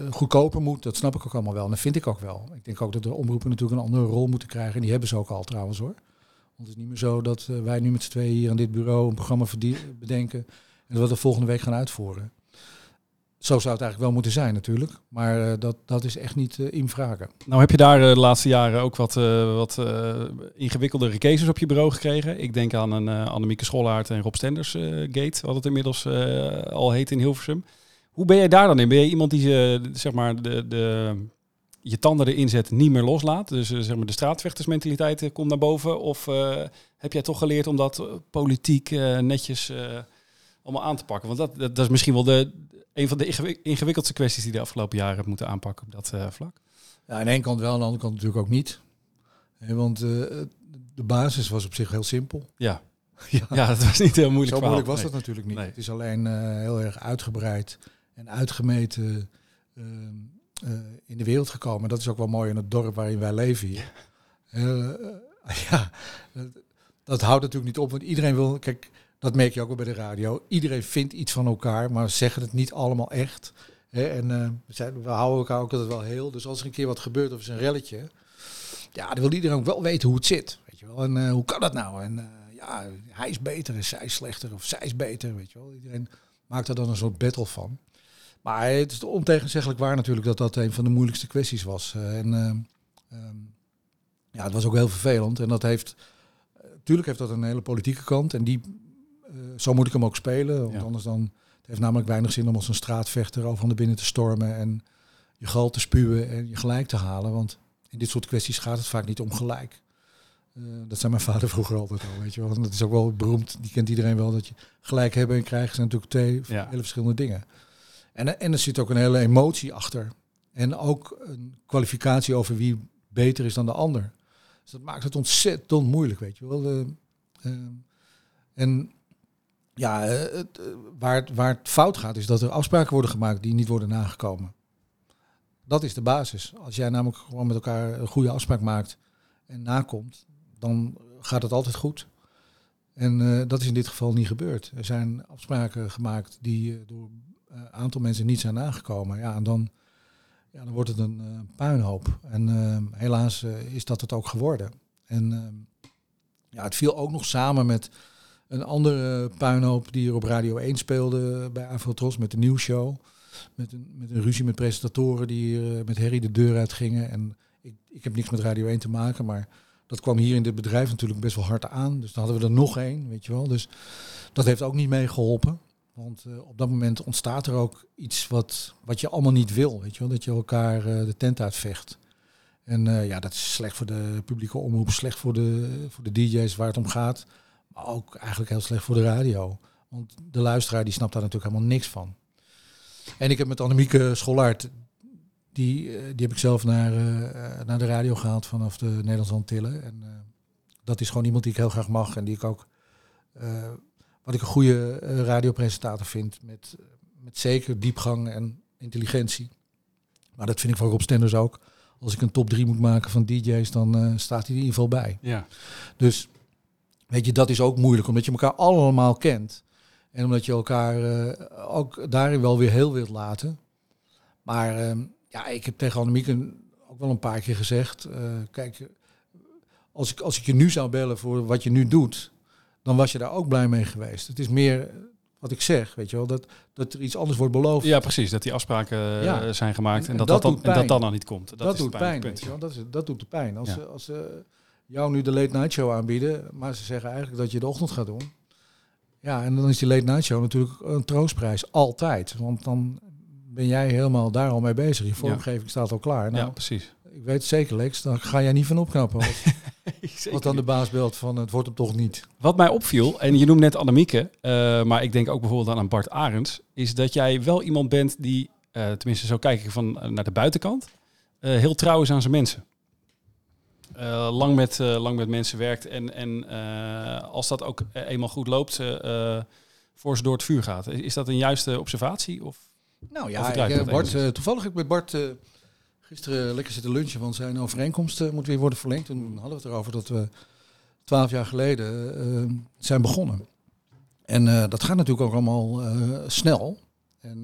goedkoper moet. Dat snap ik ook allemaal wel. En dat vind ik ook wel. Ik denk ook dat de omroepen natuurlijk een andere rol moeten krijgen. En die hebben ze ook al trouwens hoor. Want het is niet meer zo dat wij nu met z'n tweeën hier aan dit bureau een programma bedenken. En dat we dat volgende week gaan uitvoeren. Zo zou het eigenlijk wel moeten zijn natuurlijk. Maar eh, dat, dat is echt niet eh in vragen. Nou heb je daar eh, de laatste jaren ook wat, wat ingewikkeldere cases op je bureau gekregen. Ik denk aan een Annemieke Schollaert en Rob Stenders gate, wat het inmiddels al heet in Hilversum. Hoe ben jij daar dan in? Ben je iemand die zeg maar de, de, je tanden erin zet niet meer loslaat? Dus zeg maar de straatvechtersmentaliteit komt naar boven? Of heb jij toch geleerd om dat politiek netjes allemaal aan te pakken? Want dat, dat, dat is misschien wel de, een van de ingewik- ingewikkeldste kwesties die de afgelopen jaren hebt moeten aanpakken op dat eh, vlak. Ja, aan de ene kant wel, aan de andere kant natuurlijk ook niet. Want eh, de basis was op zich heel simpel. *laughs* Ja. Ja. *laughs* Ja, dat was niet heel moeilijk. Zo verhaal. moeilijk was Nee. dat natuurlijk niet. Nee. Het is alleen eh, heel erg uitgebreid en uitgemeten ehm, eh, in de wereld gekomen. Dat is ook wel mooi in het dorp waarin wij leven hier. eh, *laughs* ja, dat, dat houdt natuurlijk niet op. Want iedereen wil, kijk, dat merk je ook wel bij de radio. Iedereen vindt iets van elkaar, maar zeggen het niet allemaal echt. En eh, we, houden elkaar ook altijd wel heel. Dus als er een keer wat gebeurt of is een relletje, ja, dan wil iedereen ook wel weten hoe het zit. Weet je wel. En eh, hoe kan dat nou? En eh, ja, hij is beter en zij is slechter of zij is beter. Weet je wel. Iedereen maakt er dan een soort battle van. Maar het is ontegenzeggelijk waar natuurlijk dat dat een van de moeilijkste kwesties was. En ehm, ja, het was ook heel vervelend. En dat heeft, natuurlijk heeft dat een hele politieke kant. En die, zo moet ik hem ook spelen. Want Ja. anders dan, het heeft namelijk weinig zin om als een straatvechter over naar binnen te stormen. En je gal te spuwen en je gelijk te halen. Want in dit soort kwesties gaat het vaak niet om gelijk. Eh, dat zei mijn vader *laughs* vroeger altijd al, weet je wel. En dat is ook wel beroemd, die kent iedereen wel, dat je gelijk hebben en krijgen zijn natuurlijk twee Ja. hele verschillende dingen. En, en er zit ook een hele emotie achter. En ook een kwalificatie over wie beter is dan de ander. Dus dat maakt het ontzettend moeilijk, weet je wel. Eh, eh, en ja, eh, eh, waar, het, waar het fout gaat, is dat er afspraken worden gemaakt die niet worden nagekomen. Dat is de basis. Als jij namelijk gewoon met elkaar een goede afspraak maakt en nakomt, dan gaat het altijd goed. En eh, dat is in dit geval niet gebeurd. Er zijn afspraken gemaakt die door een aantal mensen niet zijn nagekomen. Ja, en dan, ja, dan wordt het een puinhoop. En helaas is dat het ook geworden. En ja, het viel ook nog samen met een andere puinhoop die er op Radio 1 speelde bij Afrotros met de nieuwsshow. Met een, met een ruzie met presentatoren die eh, met Harry de deur uit gingen. En ik, ik heb niks met Radio 1 te maken, maar dat kwam hier in dit bedrijf natuurlijk best wel hard aan. Dus dan hadden we er nog één, weet je wel. Dus dat heeft ook niet meegeholpen. Want eh, op dat moment ontstaat er ook iets wat, wat je allemaal niet wil, weet je wel. Dat je elkaar eh, de tent uitvecht. En ja, dat is slecht voor de publieke omroep, slecht voor de, voor de DJ's waar het om gaat. Maar ook eigenlijk heel slecht voor de radio. Want de luisteraar die snapt daar natuurlijk helemaal niks van. En ik heb met Annemieke Schollaert, die, eh, die heb ik zelf naar, eh, eh, naar de radio gehaald vanaf de Nederlandse Antillen. En dat is gewoon iemand die ik heel graag mag en die ik ook, wat ik een goede radiopresentator vind, met, met zeker diepgang en intelligentie. Maar dat vind ik van Rob Stenders ook. Als ik een top 3 moet maken van DJ's, dan staat hij er in ieder geval bij. Ja. Dus weet je, dat is ook moeilijk, omdat je elkaar allemaal kent. En omdat je elkaar eh, ook daarin wel weer heel wilt laten. Maar ehm, ja, ik heb tegen Annemieke ook wel een paar keer gezegd. eh, kijk, als ik, als ik je nu zou bellen voor wat je nu doet, dan was je daar ook blij mee geweest. Het is meer wat ik zeg, weet je wel, dat, dat er iets anders wordt beloofd. ja, precies. Dat die afspraken eh, Ja. zijn gemaakt en, En dat, dat dat, dan, en dat dan nog niet komt. Dat, Dat, is doet het pijn, pijnlijke weet punt. je wel. Dat, is, dat doet de pijn. Als, Ja. als jou nu de late night show aanbieden, maar ze zeggen eigenlijk dat je de ochtend gaat doen. Ja, en dan is die late night show natuurlijk een troostprijs. Altijd. Want dan ben jij helemaal daar al mee bezig. Je vormgeving staat al klaar. Nou, ja, precies. ik weet zeker, Lex. Daar ga jij niet van opknappen. *laughs* Als dan de baas belt van het wordt hem toch niet. Wat mij opviel, en je noemt net Annemieke, eh, maar ik denk ook bijvoorbeeld aan Bart Arends, is dat jij wel iemand bent die, eh, tenminste zo kijk ik van eh, naar de buitenkant, heel trouw is aan zijn mensen. Eh, lang, met, eh, lang met mensen werkt en, en eh, als dat ook eh, eenmaal goed loopt, voor ze door het vuur gaat. Is, dat een juiste observatie? Of? Nou ja, ik, Bart, toevallig heb ik met Bart gisteren lekker zitten lunchen, want zijn overeenkomst moet weer worden verlengd. Toen hadden we het erover dat we twaalf jaar geleden zijn begonnen. En dat gaat natuurlijk ook allemaal snel. En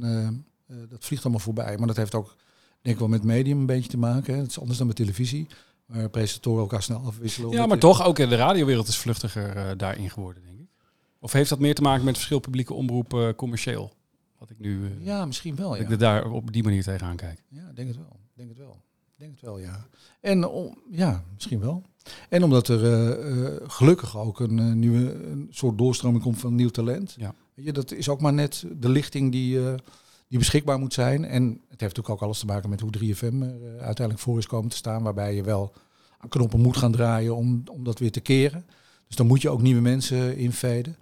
dat vliegt allemaal voorbij. Maar dat heeft ook, denk ik wel, met medium een beetje te maken. Hè. Het is anders dan met televisie, waar presentatoren elkaar snel afwisselen. Ja, maar toch ook in de radiowereld is vluchtiger eh, daarin geworden, denk ik. Of heeft dat meer te maken met verschil publieke omroep eh, commercieel? Wat ik nu eh, Ja, misschien wel. dat Ja. ik er daar op die manier tegenaan kijk. Ja, ik denk het wel. Ik Denk het wel. Ik Denk het wel, ja. En om, ja, misschien wel. En omdat er gelukkig ook een nieuwe een soort doorstroming komt van nieuw talent. Ja. Weet je, dat is ook maar net de lichting die, die beschikbaar moet zijn. En het heeft natuurlijk ook alles te maken met hoe 3FM er eh, uiteindelijk voor is komen te staan. Waarbij je wel aan knoppen moet gaan draaien om, om dat weer te keren. Dus dan moet je ook nieuwe mensen inveden.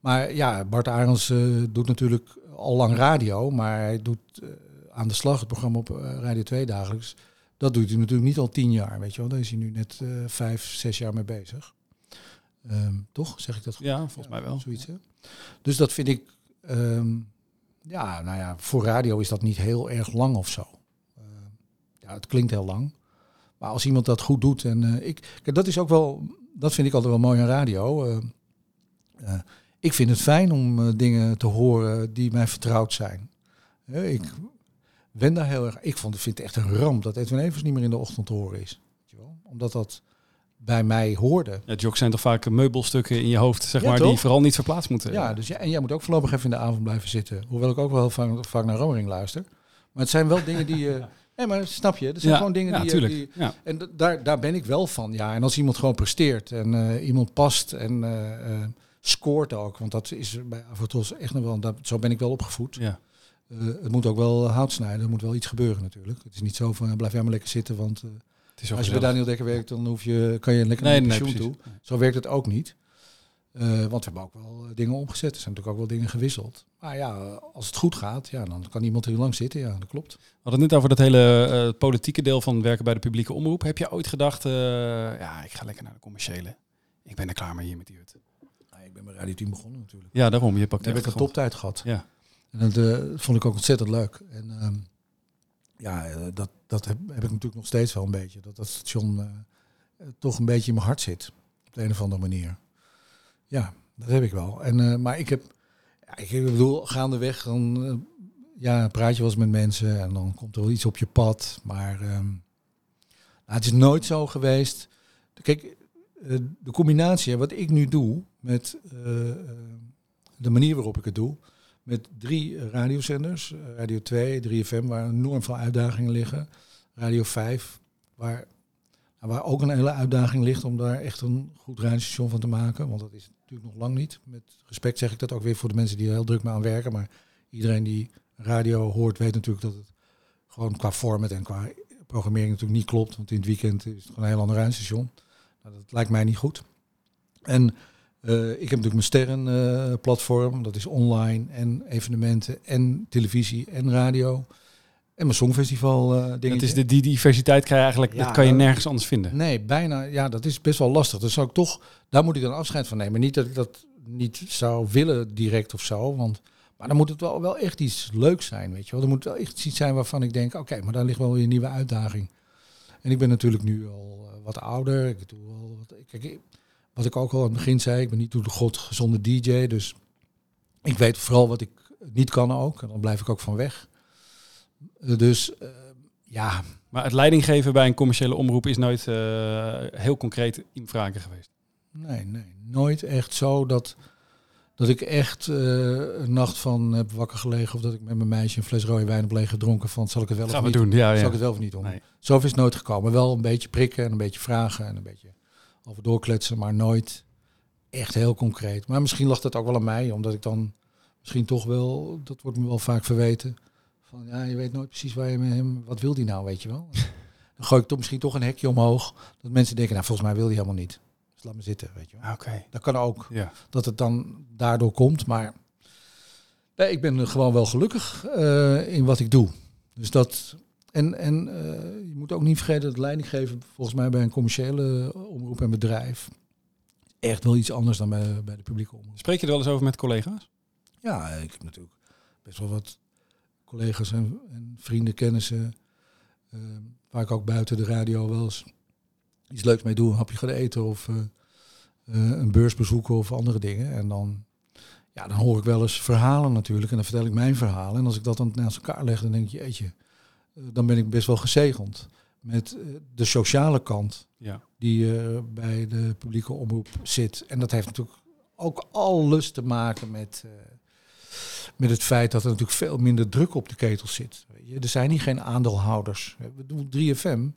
Maar ja, Bart Arends eh, doet natuurlijk al lang radio, maar hij doet eh, aan de slag het programma op Radio 2 dagelijks. Dat doet hij natuurlijk niet al tien jaar, weet je wel. Daar is hij nu net vijf, zes jaar mee bezig. Ehm, toch? Zeg ik dat goed? Ja, volgens Ja, mij wel. Zoiets, hè? Dus dat vind ik, ehm, ja, nou ja, voor radio is dat niet heel erg lang of zo. Eh, ja, het klinkt heel lang. Maar als iemand dat goed doet en eh, ik, kijk, dat is ook wel, dat vind ik altijd wel mooi aan radio. Eh, ik vind het fijn om dingen te horen die mij vertrouwd zijn. Ik ben daar heel erg. Ik vond, vind het echt een ramp dat Edwin Evers niet meer in de ochtend te horen is. Omdat dat bij mij hoorde. Ja, jocks zijn toch vaak meubelstukken in je hoofd, zeg Ja, maar, toch? die vooral niet verplaatst moeten. Ja, dus ja, en jij moet ook voorlopig even in de avond blijven zitten. Hoewel ik ook wel heel vaak, vaak naar Romering luister. Maar het zijn wel dingen die je. *laughs* Nee, maar snap je? Het zijn Ja, gewoon dingen ja, die. Ja. En daar, daar ben ik wel van. Ja, en als iemand gewoon presteert en eh, iemand past en eh, eh, scoort ook. Want dat is bij Avotos echt nog wel. Dat, zo ben ik wel opgevoed. Ja. Eh, het moet ook wel hout snijden. Er moet wel iets gebeuren natuurlijk. Het is niet zo van blijf jij maar lekker zitten. Want als je bij. Daniel Dekker werkt, dan hoef je, kan je lekker Nee, naar pensioen toe. Zo werkt het ook niet. Eh, want we hebben ook wel eh, dingen omgezet. Er zijn natuurlijk ook wel dingen gewisseld. Maar ja, als het goed gaat, ja, dan kan iemand heel lang zitten. Ja, dat klopt. We hadden het net over dat hele eh, politieke deel van werken bij de publieke omroep. Heb je ooit gedacht, ja, ik ga lekker naar de commerciële. Ik ben er klaar mee hier met die hut. Nou, ik ben bij Radio 10 begonnen natuurlijk. Ja, daarom. Je pakt Daar heb ik een toptijd gehad. Ja. En dat vond ik ook ontzettend leuk. En ehm, ja, eh, dat, dat heb, heb ik natuurlijk nog steeds wel een beetje. Dat dat station eh, eh, toch een beetje in mijn hart zit. Op de een of andere manier. Ja, dat heb ik wel. En, maar ik heb, ik bedoel, gaandeweg dan eh, ja, praat je wel eens met mensen en dan komt er wel iets op je pad. Maar ehm, nou, het is nooit zo geweest. Kijk, de combinatie, wat ik nu doe met de manier waarop ik het doe, met drie radiozenders, eh, Radio 2, 3FM, waar enorm veel uitdagingen liggen, Radio 5, waar, nou, waar ook een hele uitdaging ligt om daar echt een goed radiostation van te maken, want dat is natuurlijk nog lang niet. Met respect zeg ik dat ook weer voor de mensen die er heel druk mee aan werken, maar iedereen die radio hoort weet natuurlijk dat het gewoon qua format en qua programmering natuurlijk niet klopt, want in het weekend is het gewoon een heel ander radiostation. Nou, dat lijkt mij niet goed. En eh, ik heb natuurlijk mijn sterrenplatform. dat is online en evenementen en televisie en radio. En mijn songfestival eh Dat dingetje. is de, die diversiteit kan je eigenlijk, Ja, dat kan je nergens anders vinden. Nee, bijna. Ja, dat is best wel lastig. Dus zou ik toch, daar moet ik dan afscheid van nemen. Niet dat ik dat niet zou willen direct of zo. Want, maar dan moet het wel, wel echt iets leuks zijn, weet je wel. Er moet wel echt iets zijn waarvan ik denk, oké, maar daar ligt wel weer een nieuwe uitdaging. En ik ben natuurlijk nu al eh, wat ouder. Ik doe al wat, kijk, wat ik ook al aan het begin zei, ik ben niet toe de god gezonde DJ. Dus ik weet vooral wat ik niet kan ook. En dan blijf ik ook van weg. Dus eh, ja, Maar het leidinggeven bij een commerciële omroep is nooit eh, heel concreet in vragen geweest. Nee, nee, nooit echt zo dat, dat ik echt eh, een nacht van heb wakker gelegen of dat ik met mijn meisje een fles rode wijn heb leeg gedronken van zal ik het wel Gaan of we niet doen, ja. Zal ja. ik het wel of niet doen? Nee. Zo is het nooit gekomen. Wel een beetje prikken en een beetje vragen en een beetje over doorkletsen, maar nooit echt heel concreet. Maar misschien lag dat ook wel aan mij, omdat ik dan misschien toch wel, dat wordt me wel vaak verweten, van ja, je weet nooit precies waar je met hem, wat wil die nou, weet je wel. *laughs* Dan gooi ik toch misschien toch een hekje omhoog, dat mensen denken, nou volgens mij wil hij helemaal niet. Dus laat me zitten, weet je wel. Oké. Dat kan ook, Ja. dat het dan daardoor komt, maar nee, ik ben gewoon wel gelukkig eh, in wat ik doe. Dus dat, en, en eh, je moet ook niet vergeten dat leidinggeven volgens mij bij een commerciële omroep en bedrijf echt wel iets anders dan bij, bij de publieke omroep. Spreek je er wel eens over met collega's? Ja, ik heb natuurlijk best wel wat collega's en, en vrienden, kennissen, eh, waar ik ook buiten de radio wel eens iets leuks mee doe, een hapje gaan eten of eh, eh, een beurs bezoeken of andere dingen. En dan, ja, dan hoor ik wel eens verhalen natuurlijk en dan vertel ik mijn verhalen. En als ik dat dan naast elkaar leg, dan denk je, jeetje, eh, dan ben ik best wel gezegend met eh, de sociale kant Ja. die eh, bij de publieke omroep zit. En dat heeft natuurlijk ook alles te maken met, eh, met het feit dat er natuurlijk veel minder druk op de ketel zit. Weet je, Er zijn hier geen aandeelhouders. We doen 3FM.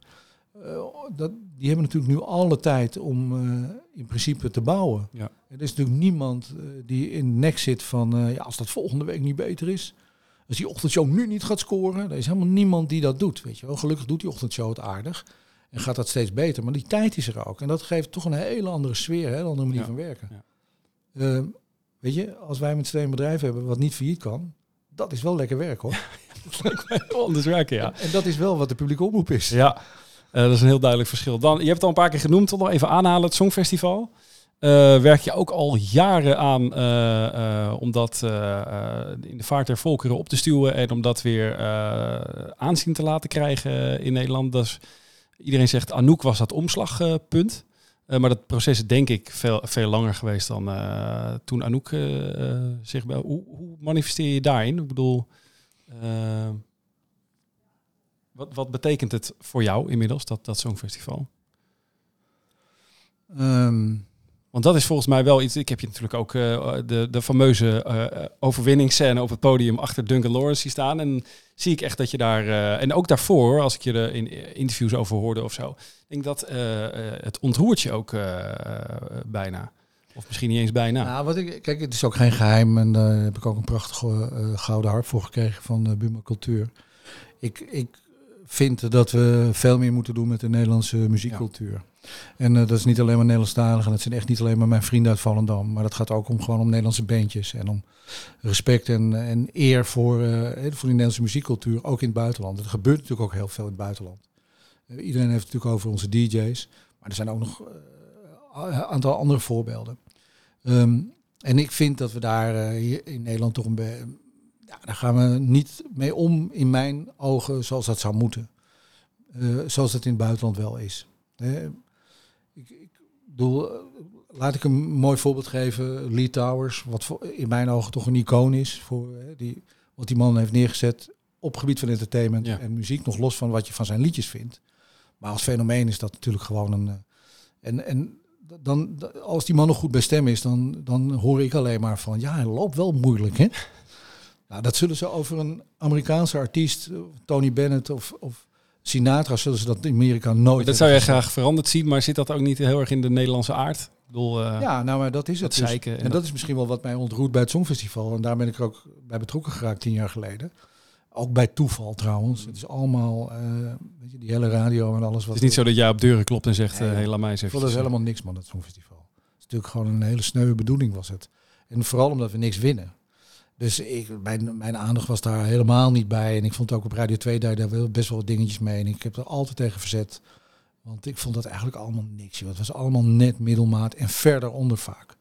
eh, dat, die hebben natuurlijk nu alle tijd om eh, in principe te bouwen. Ja. Er is natuurlijk niemand eh, die in de nek zit van eh, ja, als dat volgende week niet beter is. Als die ochtendshow nu niet gaat scoren, er is helemaal niemand die dat doet. Weet je wel. Gelukkig doet die ochtendshow het aardig. En gaat dat steeds beter. Maar die tijd is er ook. En dat geeft toch een hele andere sfeer, hè, een andere manier Ja. van werken. Ja. Eh, weet je, als wij met z'n een bedrijf hebben wat niet failliet kan, dat is wel lekker werk hoor. *laughs* Anders werken, ja. En dat is wel wat de publieke omroep is. Ja, eh, dat is een heel duidelijk verschil. Dan, je hebt het al een paar keer genoemd, toch nog even aanhalen, het Songfestival. Eh, werk je ook al jaren aan eh, eh, om dat in de vaart der volkeren op te stuwen en om dat weer aanzien te laten krijgen in Nederland. Dat is Iedereen zegt Anouk was dat omslagpunt. Maar dat proces is denk ik veel, veel langer geweest dan toen Anouk zich. Hoe, hoe, manifesteer je daarin? Ik bedoel, wat, wat betekent het voor jou inmiddels, dat, dat Songfestival? Um, want dat is volgens mij wel iets. Ik heb je natuurlijk ook de, de fameuze uh, overwinningsscène op het podium achter Duncan Lawrence staan. En zie ik echt dat je daar. Uh, en ook daarvoor, als ik je er in interviews over hoorde of zo. denk dat het ontroert je ook bijna. Of misschien niet eens bijna. Nou, wat ik, kijk, het is ook geen geheim. En daar heb ik ook een prachtige gouden harp voor gekregen van Buma Cultuur. Ik, ik vind dat we veel meer moeten doen met de Nederlandse muziekcultuur. Ja. En uh, dat is niet alleen maar Nederlandstalig en dat zijn echt niet alleen maar mijn vrienden uit Vallendam. Maar dat gaat ook om gewoon om Nederlandse bandjes en om respect en, en eer voor, uh, voor die Nederlandse muziekcultuur, ook in het buitenland. Er gebeurt natuurlijk ook heel veel in het buitenland. Iedereen heeft het natuurlijk over onze DJ's, maar er zijn ook nog een aantal andere voorbeelden. Um, en ik vind dat we daar hier in Nederland toch een ja, daar gaan we niet mee om in mijn ogen zoals dat zou moeten. zoals het in het buitenland wel is. Ik bedoel, eh, laat ik een mooi voorbeeld geven. Lee Towers, wat voor, in mijn ogen toch een icoon is. Voor, hè, die, wat die man heeft neergezet op gebied van entertainment en muziek. Nog los van wat je van zijn liedjes vindt. Maar als fenomeen is dat natuurlijk gewoon een... Uh, en, en dan, als die man nog goed bij stem is, dan, dan hoor ik alleen maar van... Ja, hij loopt wel moeilijk, hè? *laughs* Nou, dat zullen ze over een Amerikaanse artiest, Tony Bennett of, of Sinatra zullen ze dat in Amerika nooit. Dat zou jij graag veranderd zien, maar zit dat ook niet heel erg in de Nederlandse aard? Bedoel, uh, ja, nou, maar dat is het. Dus. En, en dat, is misschien wel wat mij ontroert bij het Songfestival. En daar ben ik er ook bij betrokken geraakt tien jaar geleden. Ook bij toeval trouwens. Het is allemaal, uh, weet je, die hele radio en alles. Wat het is niet zo dat jij op deuren klopt en zegt, nee, uh, hey, laat mij eens even. Dat is helemaal niks man, het Songfestival. Het is natuurlijk gewoon een hele sneuwe bedoeling was het. En vooral omdat we niks winnen. Dus ik, mijn, mijn aandacht was daar helemaal niet bij. En ik vond ook op Radio 2 daar, best wel wat dingetjes mee. En ik heb er altijd tegen verzet. Want ik vond dat eigenlijk allemaal niks. Het was allemaal net middelmaat en verder onder vaak.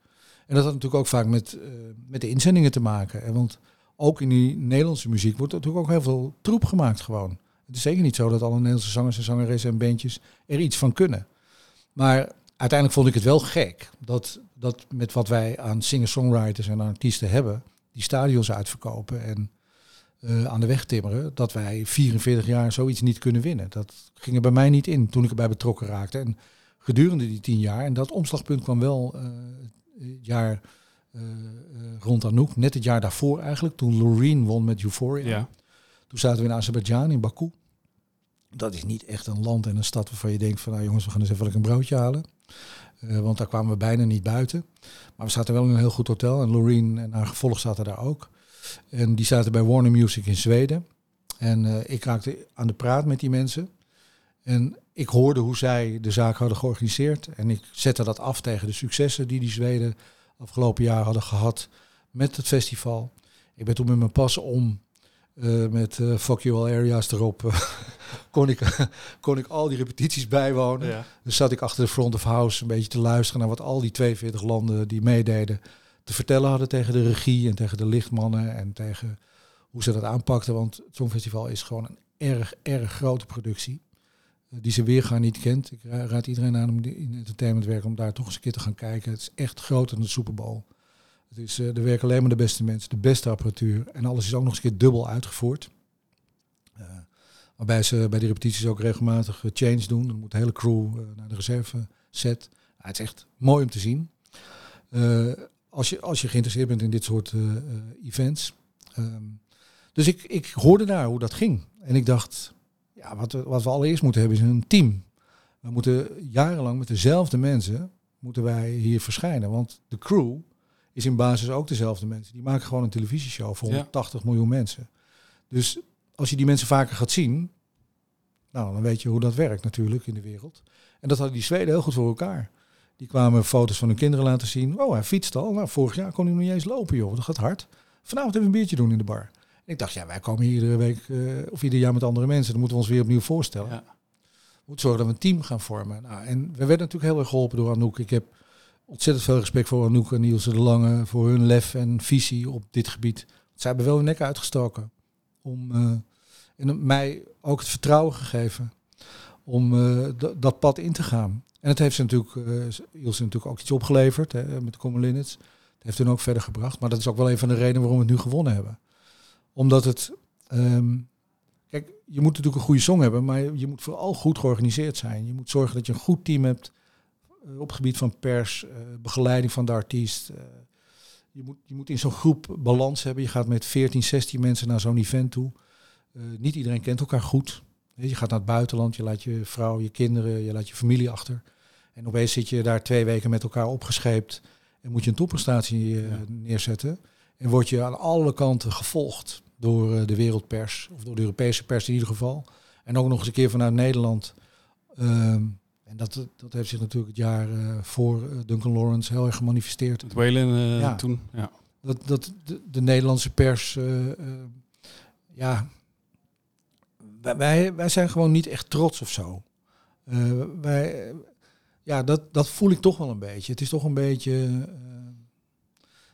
En dat had natuurlijk ook vaak met, uh, met de inzendingen te maken. En want ook in die Nederlandse muziek wordt natuurlijk ook heel veel troep gemaakt gewoon. Het is zeker niet zo dat alle Nederlandse zangers en zangeressen en bandjes er iets van kunnen. Maar uiteindelijk vond ik het wel gek dat, dat met wat wij aan singer-songwriters en artiesten hebben die stadions uitverkopen en uh, aan de weg timmeren, dat wij 44 jaar zoiets niet kunnen winnen. Dat ging er bij mij niet in toen ik erbij betrokken raakte. En gedurende die tien jaar, en dat omslagpunt kwam wel uh, het jaar uh, rond Anouk, net het jaar daarvoor eigenlijk, toen Loreen won met Euphoria. Ja. Toen zaten we in Azerbeidzjan, in Baku. Dat is niet echt een land en een stad waarvan je denkt van, nou jongens, we gaan eens even een broodje halen. Uh, want daar kwamen we bijna niet buiten. Maar we zaten wel in een heel goed hotel. En Loreen en haar gevolg zaten daar ook. En die zaten bij Warner Music in Zweden. En uh, ik raakte aan de praat met die mensen. En ik hoorde hoe zij de zaak hadden georganiseerd. En ik zette dat af tegen de successen die die Zweden afgelopen jaar hadden gehad met het festival. Ik ben toen met mijn pas om uh, met uh, Fuck You All Areas erop *laughs* kon, ik, *laughs* kon ik al die repetities bijwonen. Ja. Dus zat ik achter de front of house een beetje te luisteren naar wat al die 42 landen die meededen te vertellen hadden tegen de regie en tegen de lichtmannen en tegen hoe ze dat aanpakten. Want het Songfestival is gewoon een erg, erg grote productie. Die ze weer gaan niet kent. Ik raad iedereen aan om in entertainment werken om daar toch eens een keer te gaan kijken. Het is echt groter dan de Super Bowl. Uh, er werken alleen maar de beste mensen, de beste apparatuur. En alles is ook nog eens een keer dubbel uitgevoerd. Uh, waarbij ze bij die repetities ook regelmatig uh, change doen. Dan moet de hele crew naar de reserve set. het is echt mooi om te zien. als, je, als je geïnteresseerd bent in dit soort events. Um, dus ik, ik hoorde daar hoe dat ging. En ik dacht, ja, wat, we, wat we allereerst moeten hebben is een team. We moeten jarenlang met dezelfde mensen moeten wij hier verschijnen. Want de crew is in basis ook dezelfde mensen. Die maken gewoon een televisieshow voor 180 miljoen mensen. Dus als je die mensen vaker gaat zien, nou, dan weet je hoe dat werkt natuurlijk in de wereld. En dat hadden die Zweden heel goed voor elkaar. Die kwamen foto's van hun kinderen laten zien. Oh, hij fietst al. Nou, vorig jaar kon hij nog niet eens lopen, joh. Dat gaat hard. Vanavond hebben we een biertje doen in de bar. En ik dacht, ja, wij komen hier iedere week uh, of ieder jaar met andere mensen. Dan moeten we ons weer opnieuw voorstellen. Ja. We moeten zorgen dat we een team gaan vormen. Nou, en we werden natuurlijk heel erg geholpen door Anouk. Ik heb ontzettend veel respect voor Anouk en Niels de Lange, voor hun lef en visie op dit gebied. Zij hebben wel hun nek uitgestoken om uh, en mij ook het vertrouwen gegeven om eh, dat pad in te gaan. En het heeft ze natuurlijk, eh Ilse natuurlijk ook iets opgeleverd hè, met de Common Linnets. Het heeft hun ook verder gebracht. Maar dat is ook wel een van de redenen waarom we het nu gewonnen hebben. Omdat het... ehm, kijk, je moet natuurlijk een goede song hebben, maar je moet vooral goed georganiseerd zijn. Je moet zorgen dat je een goed team hebt eh, op het gebied van pers, eh, begeleiding van de artiest. eh, je, moet, je moet in zo'n groep balans hebben. Je gaat met 14, 16 mensen naar zo'n event toe. Eh, niet iedereen kent elkaar goed. Je gaat naar het buitenland, je laat je vrouw, je kinderen, je laat je familie achter. En opeens zit je daar twee weken met elkaar opgescheept en moet je een topprestatie eh, Ja. neerzetten. En word je aan alle kanten gevolgd door eh, de wereldpers, of door de Europese pers in ieder geval. En ook nog eens een keer vanuit Nederland. Ehm, en dat, dat heeft zich natuurlijk het jaar eh, voor eh, Duncan Lawrence heel erg gemanifesteerd. Het Whalen eh, Ja. toen. Ja. Dat, dat de, de Nederlandse pers, ja, wij, wij, zijn gewoon niet echt trots of zo. Wij, ja, dat, dat voel ik toch wel een beetje. Het is toch een beetje.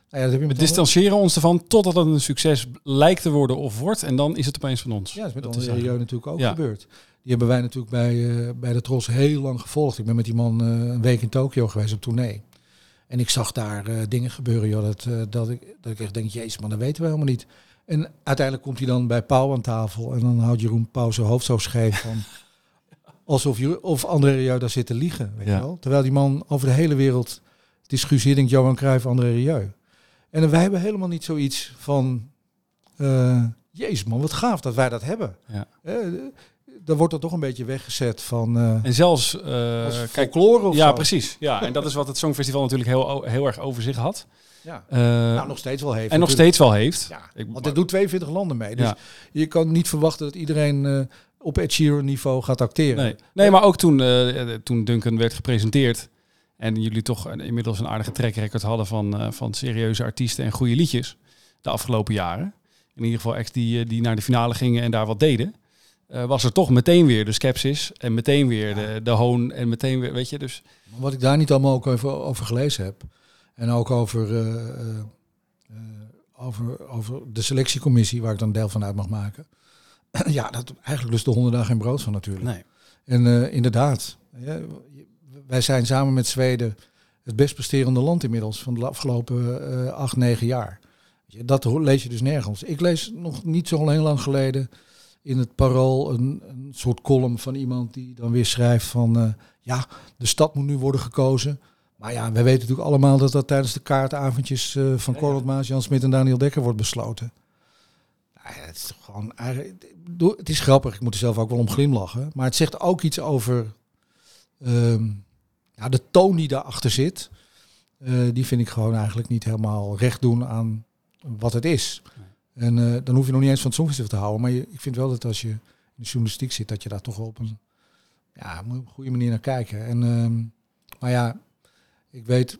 nou ja, We distancieren ons ervan totdat het een succes lijkt te worden of wordt. En dan is het opeens van ons. Ja, dat is met Dat André is natuurlijk ook Ja. gebeurd. Die hebben wij natuurlijk bij, eh, bij de Tros heel lang gevolgd. Ik ben met die man eh, een week in Tokio geweest op tournee. En ik zag daar eh, dingen gebeuren, joh, dat, dat, ik, dat ik echt denk, jezus man, dat weten we helemaal niet. En uiteindelijk komt hij dan bij Pauw aan tafel en dan houdt Jeroen Pauw zijn hoofd zo scheef van... *laughs* alsof je, of André Rieu daar zit te liegen, weet Ja. je wel. Terwijl die man over de hele wereld... Guus Hiddink, Johan Cruijff, André Rieu. En wij hebben helemaal niet zoiets van... jezus man, wat gaaf dat wij dat hebben. Ja. Dan wordt er toch een beetje weggezet van... eh En zelfs, kijk, folklore of ja, zo. precies. Ja, *laughs* en dat is wat het Songfestival natuurlijk heel, heel erg over zich had. Ja. Eh, Nou, nog steeds wel heeft. en nog steeds wel heeft. Ja, Ik- want er doen 42 landen mee. Dus Ja. je kan niet verwachten dat iedereen op Ed Sheeran niveau gaat acteren. Nee. nee, maar ook toen, toen Duncan werd gepresenteerd en jullie toch inmiddels een aardige trackrecord hadden van, van serieuze artiesten en goede liedjes de afgelopen jaren. In ieder geval echt die, die naar de finale gingen en daar wat deden. Eh, was er toch meteen weer de skepsis en meteen weer de, de hoon en meteen weer, weet je, dus... Wat ik daar niet allemaal ook over, over gelezen heb. En ook over, eh, eh, over, over de selectiecommissie, waar ik dan deel van uit mag maken. *clears throat* ja, dat eigenlijk dus de honden daar geen brood van natuurlijk. Nee. En eh, inderdaad, ja, wij zijn samen met Zweden het best presterende land inmiddels van de afgelopen eh, acht, negen jaar. Dat lees je dus nergens. Ik lees nog niet zo heel lang geleden in het Parool een, een soort column van iemand die dan weer schrijft van eh, ja, de stad moet nu worden gekozen. Maar ja, wij weten natuurlijk allemaal dat dat tijdens de kaartavondjes eh, van Cornel Maas, Jan Smit en Daniel Dekker wordt besloten. Nou ja, het is gewoon het is grappig, ik moet er zelf ook wel om glimlachen. Maar het zegt ook iets over ehm, ja, de toon die daarachter zit. Eh, die vind ik gewoon eigenlijk niet helemaal recht doen aan wat het is. En eh, dan hoef je nog niet eens van het Songfestival te houden. Maar ik vind wel dat als je in de journalistiek zit, dat je daar toch op een, ja, op een goede manier naar kijken. En, ehm, maar ja, ik weet,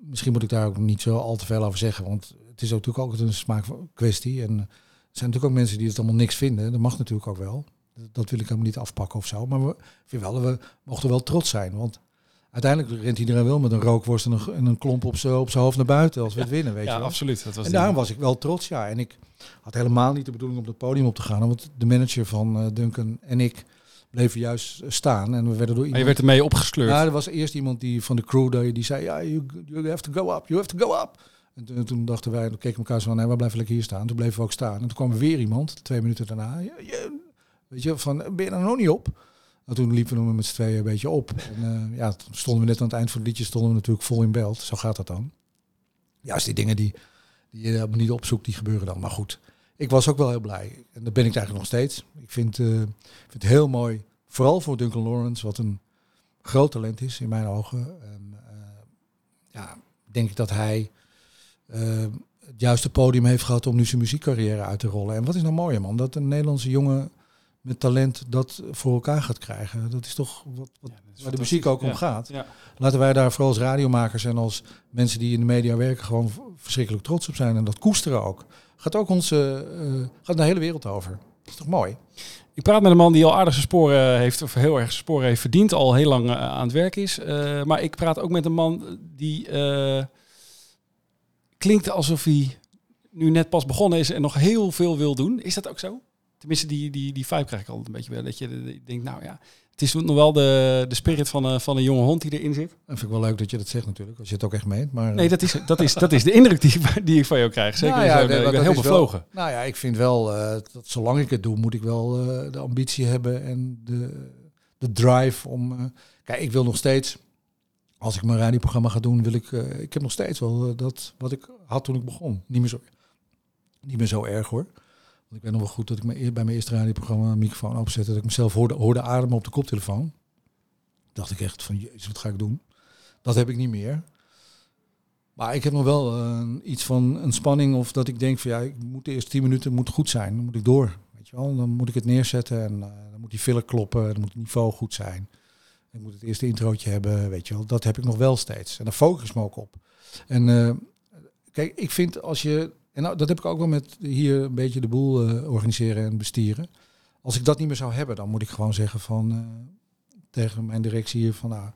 misschien moet ik daar ook niet zo al te veel over zeggen. Want het is natuurlijk ook een smaakkwestie. En er zijn natuurlijk ook mensen die het allemaal niks vinden. Dat mag natuurlijk ook wel. Dat- wil ik helemaal niet afpakken of zo. Maar we, we mochten wel trots zijn. Want uiteindelijk rent iedereen wel met een rookworst en een, en een klomp op zijn op hoofd naar buiten als we het winnen. Weet Ja, je wel. absoluut. Dat was En daarom was ik wel trots, ja. En ik had helemaal niet de bedoeling om het podium op te gaan. Want de manager van eh, Duncan en ik bleven juist eh, staan. En we werden door Maar iemand... je werd ermee opgesleurd. Ja, er was eerst iemand die van de crew die, die zei, ja, you, you have to go up, you have to go up. En toen, toen dachten wij, dan keken elkaar zo van, nee, we blijven lekker hier staan. Toen bleven we ook staan. En toen kwam er weer iemand, twee minuten daarna. Ja, weet je, van, ben je er nog niet op? En toen liepen we met z'n tweeën een beetje op. En eh, ja, toen stonden we net aan het eind van het liedje, stonden we natuurlijk vol in beeld. Zo gaat dat dan. Juist die dingen die, die je niet opzoekt, die gebeuren dan. Maar goed, ik was ook wel heel blij. En dat ben ik eigenlijk nog steeds. Ik vind, eh, vind het heel mooi, vooral voor Duncan Lawrence, wat een groot talent is in mijn ogen. En, eh, ja, denk ik dat hij het juiste podium heeft gehad om nu zijn muziekcarrière uit te rollen. En wat is nou mooi, man, dat een Nederlandse jongen met talent dat voor elkaar gaat krijgen. Dat is toch wat, wat Ja, dat is waar de muziek ook om gaat. Ja. Laten wij daar vooral als radiomakers en als mensen die in de media werken gewoon verschrikkelijk trots op zijn. En dat koesteren ook. Gaat ook onze, eh, gaat de hele wereld over. Dat is toch mooi? Ik praat met een man die al aardig zijn sporen heeft, of heel erg zijn sporen heeft verdiend, al heel lang eh, aan het werk is. Eh, maar ik praat ook met een man die eh, klinkt alsof hij nu net pas begonnen is en nog heel veel wil doen. Is dat ook zo? Tenminste, die, die, die vibe krijg ik altijd een beetje wel. Dat je eh, denkt, nou ja, Het is nog wel de, de spirit van, een van een jonge hond die erin zit. Dat vind ik wel leuk dat je dat zegt natuurlijk, als je het ook echt meent. Maar, Nee, dat is, dat is, dat is de indruk die, ik- *laughs* die ik van jou krijg. Zeker. Nou zo, ja, ik nee, ben heel wel- bevlogen. Nou ja, ik vind wel eh, dat zolang ik het doe, moet ik wel eh, de ambitie hebben en de, de drive om. eh, kijk, ik wil nog steeds, als ik mijn radioprogramma ga doen, wil ik. eh, ik heb nog steeds wel eh, dat wat ik had toen ik begon. Niet meer zo, niet meer zo erg hoor. Ik weet nog wel goed dat ik bij mijn eerste radioprogramma een microfoon opzette. Dat ik mezelf hoorde, hoorde ademen op de koptelefoon. Dacht ik echt van, jezus, wat ga ik doen? Dat heb ik niet meer. Maar ik heb nog wel eh, iets van een spanning of dat ik denk van ja, ik moet de eerste 10 minuten moet goed zijn. Dan moet ik door. Weet je wel, dan moet ik het neerzetten en eh, dan moet die filler kloppen, dan moet het niveau goed zijn. Ik moet het eerste introotje hebben, weet je wel. Dat heb ik nog wel steeds. En daar focus me ook op. En eh, kijk, ik vind als je, en nou, dat heb ik ook wel met hier een beetje de boel eh, organiseren en bestieren. Als ik dat niet meer zou hebben, dan moet ik gewoon zeggen van eh, tegen mijn directie hier van nou,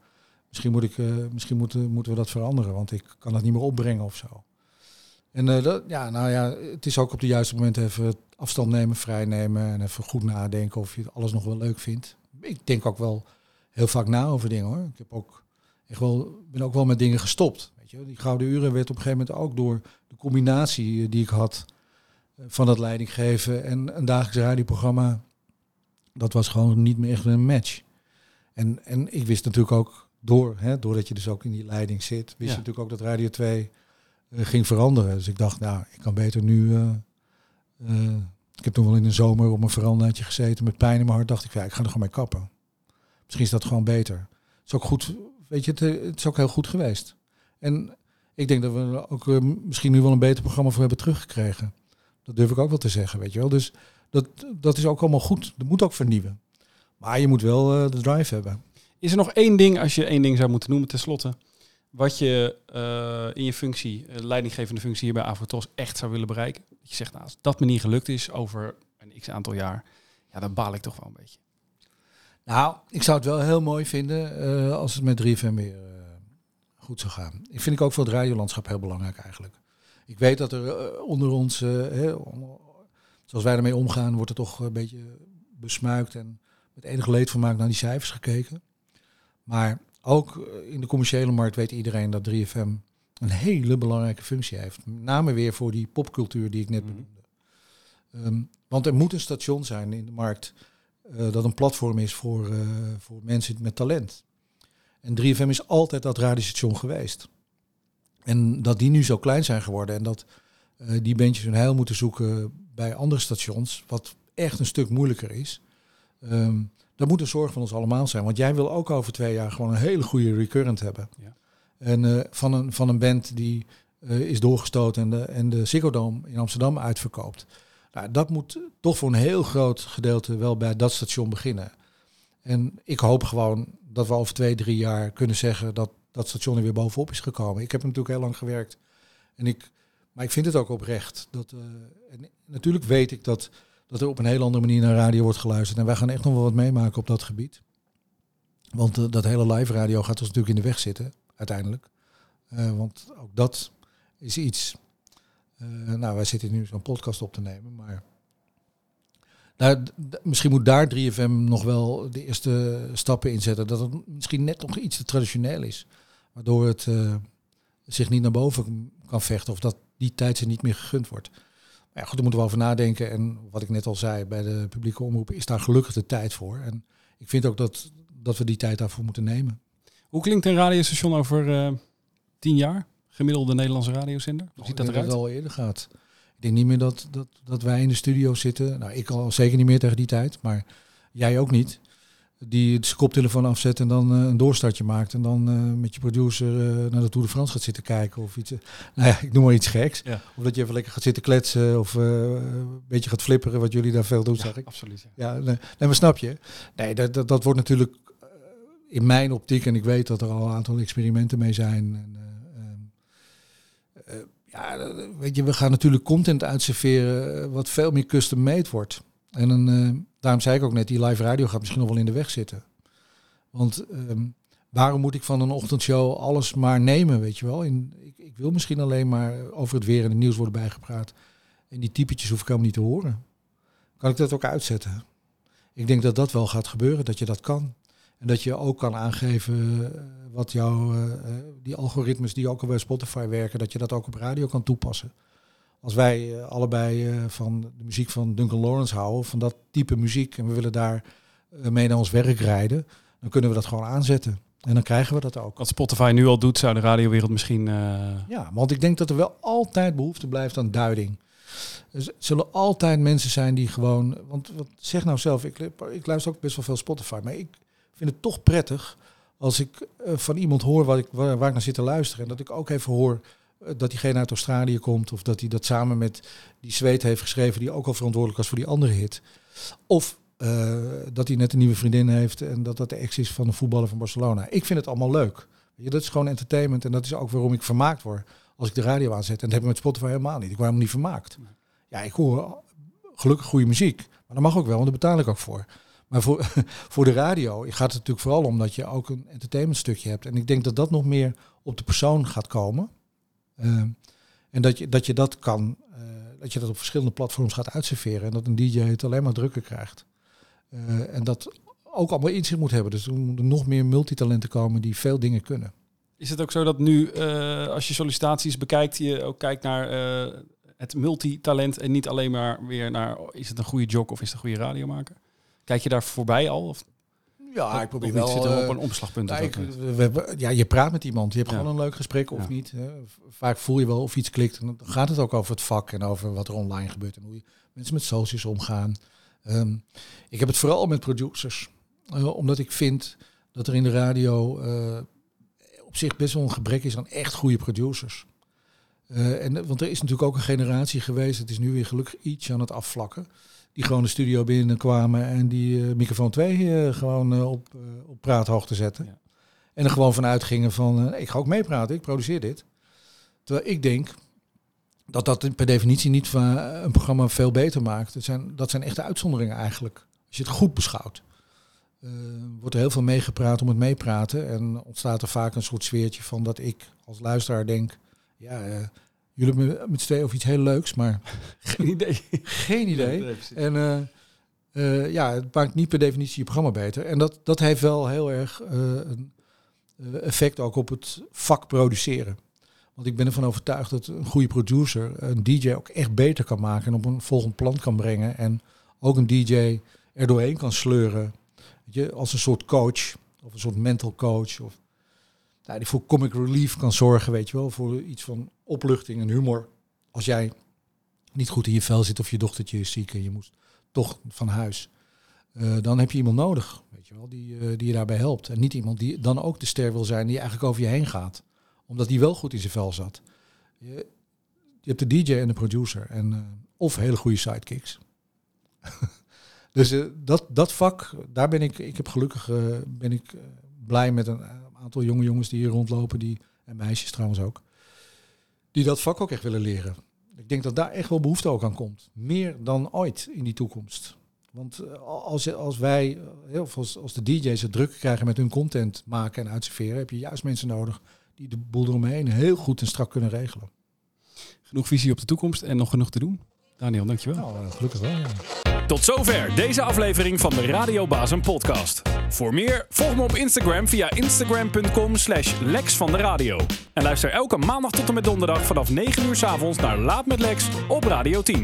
Misschien, moet ik, eh, misschien moeten, moeten we dat veranderen, want ik kan dat niet meer opbrengen of zo. En dat, ja, nou ja, het is ook op de juiste moment even afstand nemen, vrij nemen en even goed nadenken of je alles nog wel leuk vindt. Ik denk ook wel heel vaak na over dingen hoor. Ik heb ook echt wel, ben ook wel met dingen gestopt. Weet je? Die gouden uren werd op een gegeven moment ook door de combinatie eh, die ik had eh, van dat leidinggeven en een dagelijks radioprogramma. Dat was gewoon niet meer echt een match. En, en ik wist natuurlijk ook door, hè, doordat je dus ook in die leiding zit, wist Ja. je natuurlijk ook dat Radio 2 eh, ging veranderen. Dus ik dacht, nou, ik kan beter nu. ik heb toen wel in de zomer op een verandaatje gezeten met pijn in mijn hart. Dacht ik, ja, ik ga er gewoon mee kappen. Misschien is dat gewoon beter. Het is ook goed, weet je, het, het is ook heel goed geweest. En ik denk dat we er ook eh, misschien nu wel een beter programma voor hebben teruggekregen. Dat durf ik ook wel te zeggen, weet je wel. Dus dat, dat is ook allemaal goed. Dat moet ook vernieuwen. Maar je moet wel eh, de drive hebben. Is er nog één ding, als je één ding zou moeten noemen tenslotte, wat je eh, in je functie, leidinggevende functie hier bij Avotos echt zou willen bereiken? Dat je zegt, nou, als dat me niet gelukt is over een x aantal jaar, ja, dan baal ik toch wel een beetje. Nou, ik zou het wel heel mooi vinden als het met 3FM weer goed zou gaan. Ik vind ik ook voor het radiolandschap heel belangrijk eigenlijk. Ik weet dat er eh, onder ons, eh, hè, zoals wij ermee omgaan, wordt er toch een beetje besmuikt en met enig leedvermaak naar die cijfers gekeken. Maar ook eh, in de commerciële markt weet iedereen dat 3FM een hele belangrijke functie heeft. Met name weer voor die popcultuur die ik net Mhm. benoemde. Ehm, want er moet een station zijn in de markt dat een platform is voor, voor mensen met talent. En 3FM is altijd dat radiostation geweest. En dat die nu zo klein zijn geworden en dat eh, die bandjes hun heil moeten zoeken bij andere stations, wat echt een stuk moeilijker is. ehm, dat moet een zorg van ons allemaal zijn. Want jij wil ook over twee jaar gewoon een hele goede recurrent hebben. Ja. En eh, van, een, van een band die eh, is doorgestoten en de, en de Ziggo Dome in Amsterdam uitverkoopt. Nou, dat moet toch voor een heel groot gedeelte wel bij dat station beginnen. En ik hoop gewoon dat we over twee, drie jaar kunnen zeggen dat dat station er weer bovenop is gekomen. Ik heb natuurlijk heel lang gewerkt. En ik, maar ik vind het ook oprecht. Dat, eh, natuurlijk weet ik dat, dat er op een heel andere manier naar radio wordt geluisterd. En wij gaan echt nog wel wat meemaken op dat gebied. Want eh, dat hele live radio gaat ons natuurlijk in de weg zitten, uiteindelijk. Eh, want ook dat is iets. nou, wij zitten nu zo'n podcast op te nemen, maar. Nou, misschien moet daar 3FM nog wel de eerste stappen in zetten. Dat het misschien net nog iets te traditioneel is. Waardoor het eh, zich niet naar boven kan vechten. Of dat die tijd ze niet meer gegund wordt. Maar ja, goed, daar moeten we over nadenken. En wat ik net al zei, bij de publieke omroep is daar gelukkig de tijd voor. En ik vind ook dat, dat we die tijd daarvoor moeten nemen. Hoe klinkt een radiostation over eh, tien jaar? Gemiddelde Nederlandse radiozender? Hoe ziet Ik dat eruit? het al eerder gaat. Ik denk niet meer dat, dat, dat wij in de studio zitten. Nou, ik al zeker niet meer tegen die tijd, maar jij ook niet. Die zijn koptelefoon afzet en dan eh, een doorstartje maakt. En dan eh, met je producer eh, naar de Tour de France gaat zitten kijken. Of iets. nou ja, ik noem maar iets geks. Ja. Of dat je even lekker gaat zitten kletsen. Of een beetje gaat flipperen, wat jullie daar veel doen, zeg ik. absoluut. ja. Ja, nee, nee, maar snap je? Nee, dat, dat, dat wordt natuurlijk in mijn optiek, en ik weet dat er al een aantal experimenten mee zijn. En, ja, dat- weet je, we gaan natuurlijk content uitserveren eh, wat veel meer custom made wordt. En eh, daarom zei ik ook net, die live radio gaat misschien nog wel in de weg zitten. Want ehm, waarom moet ik van een ochtendshow alles maar nemen, weet je wel? In, ik, ik wil misschien alleen maar over het weer en het nieuws worden bijgepraat. En die typetjes hoef ik helemaal niet te horen. Kan ik dat ook uitzetten? Ik denk dat dat wel gaat gebeuren, dat je dat kan. En dat je ook kan aangeven eh, wat jouw, eh, eh, die algoritmes die ook al bij Spotify werken, dat je dat ook op radio kan toepassen. Als wij allebei van de muziek van Duncan Lawrence houden, van dat type muziek, en we willen daar mee naar ons werk rijden, dan kunnen we dat gewoon aanzetten. En dan krijgen we dat ook. Wat Spotify nu al doet, zou de radiowereld misschien... Ja, want ik denk dat er wel altijd behoefte blijft aan duiding. Er zullen altijd mensen zijn die gewoon. Want wat zeg nou zelf, ik, ik luister ook best wel veel Spotify, maar ik vind het toch prettig als ik eh, van iemand hoor wat ik, waar, ik naar zit te luisteren. En dat ik ook even hoor eh, dat diegene uit Australië komt. Of dat hij dat samen met die zweet heeft geschreven die ook al verantwoordelijk was voor die andere hit. Of eh, dat hij net een nieuwe vriendin heeft en dat dat de ex is van een voetballer van Barcelona. Ik vind het allemaal leuk. Je, dat is gewoon entertainment en dat is ook waarom ik vermaakt word als ik de radio aanzet. En dat heb ik met Spotify helemaal niet. Ik word helemaal niet vermaakt. Ja, ik hoor gelukkig goede muziek. Maar dat mag ook wel, want daar betaal ik ook voor. Maar voor, *laughs* voor de radio gaat het natuurlijk vooral om dat je ook een entertainment stukje hebt. En ik denk dat dat nog meer op de persoon gaat komen. Ehm, en dat je dat, je dat kan, eh, dat je dat op verschillende platforms gaat uitserveren. En dat een DJ het alleen maar drukker krijgt. Eh, en dat ook allemaal inzicht moet hebben. Dus er moeten nog meer multitalenten komen die veel dingen kunnen. Is het ook zo dat nu, eh, als je sollicitaties bekijkt, je ook kijkt naar het multitalent en niet alleen maar weer naar, is het een goede jock of is het een goede radiomaker? Kijk je daar voorbij al? Of Ja, Of niet? Zitten we op een omslagpunt? Ja, of ik, we- we- ja, je praat met iemand. Je hebt Ja. gewoon een leuk gesprek of Ja. niet. Hè. Vaak voel je wel of iets klikt. En dan gaat het ook over het vak en over wat er online gebeurt. En hoe je mensen met socials omgaan. Ehm, ik heb het vooral met producers. eh, omdat ik vind dat er in de radio eh, op zich best wel een gebrek is aan echt goede producers. Eh, en, want er is natuurlijk ook een generatie geweest, het is nu weer gelukkig iets aan het afvlakken, die gewoon de studio binnenkwamen en die eh, microfoon 2 gewoon eh, op, eh, op praathoogte zetten. Ja. En er gewoon vanuit gingen van, eh, ik ga ook meepraten, ik produceer dit. Terwijl ik denk dat dat per definitie niet van eh, een programma veel beter maakt. Het zijn, dat zijn echte uitzonderingen eigenlijk, als je het goed beschouwt. Eh, wordt er heel veel meegepraat om het meepraten. En ontstaat er vaak een soort sfeertje van dat ik als luisteraar denk... Ja, eh, jullie hebben met- met z'n tweeën over iets heel leuks, maar *laughs* Geen idee. geen idee. En eh, eh, ja, het maakt niet per definitie je programma beter. En dat, dat heeft wel heel erg eh, een effect ook op het vak produceren. Want ik ben ervan overtuigd dat een goede producer een DJ ook echt beter kan maken en op een volgend plan kan brengen. En ook een DJ er doorheen kan sleuren. Weet je, als een soort coach of een soort mental coach. Of, nou, die voor comic relief kan zorgen, weet je wel. Voor iets van opluchting en humor. Als jij niet goed in je vel zit of je dochtertje is ziek en je moest toch van huis. eh, dan heb je iemand nodig, weet je wel, die, eh, die je daarbij helpt. En niet iemand die dan ook de ster wil zijn die eigenlijk over je heen gaat. Omdat die wel goed in zijn vel zat. Je, je hebt de DJ en de producer. En, eh, of hele goede sidekicks. *laughs* dus dat, dat vak, daar ben ik, ik heb gelukkig, ben ik blij met een aantal jonge jongens die hier rondlopen. Die, en meisjes trouwens ook. Die dat vak ook echt willen leren. Ik denk dat daar echt wel behoefte ook aan komt. Meer dan ooit in die toekomst. Want eh, als, als wij, eh, heel veel, als, als de DJ's het druk krijgen met hun content maken en uitserveren, heb je juist mensen nodig die de boel eromheen heel goed en strak kunnen regelen. Genoeg visie op de toekomst en nog genoeg te doen. Daniel, dankjewel. Nou, eh, gelukkig wel. Ja. Tot zover deze aflevering van de Radio Bazen podcast. Voor meer, volg me op Instagram via instagram.com slash Lex van de Radio. En luister elke maandag tot en met donderdag vanaf 9 uur 's avonds naar Laat met Lex op Radio 10.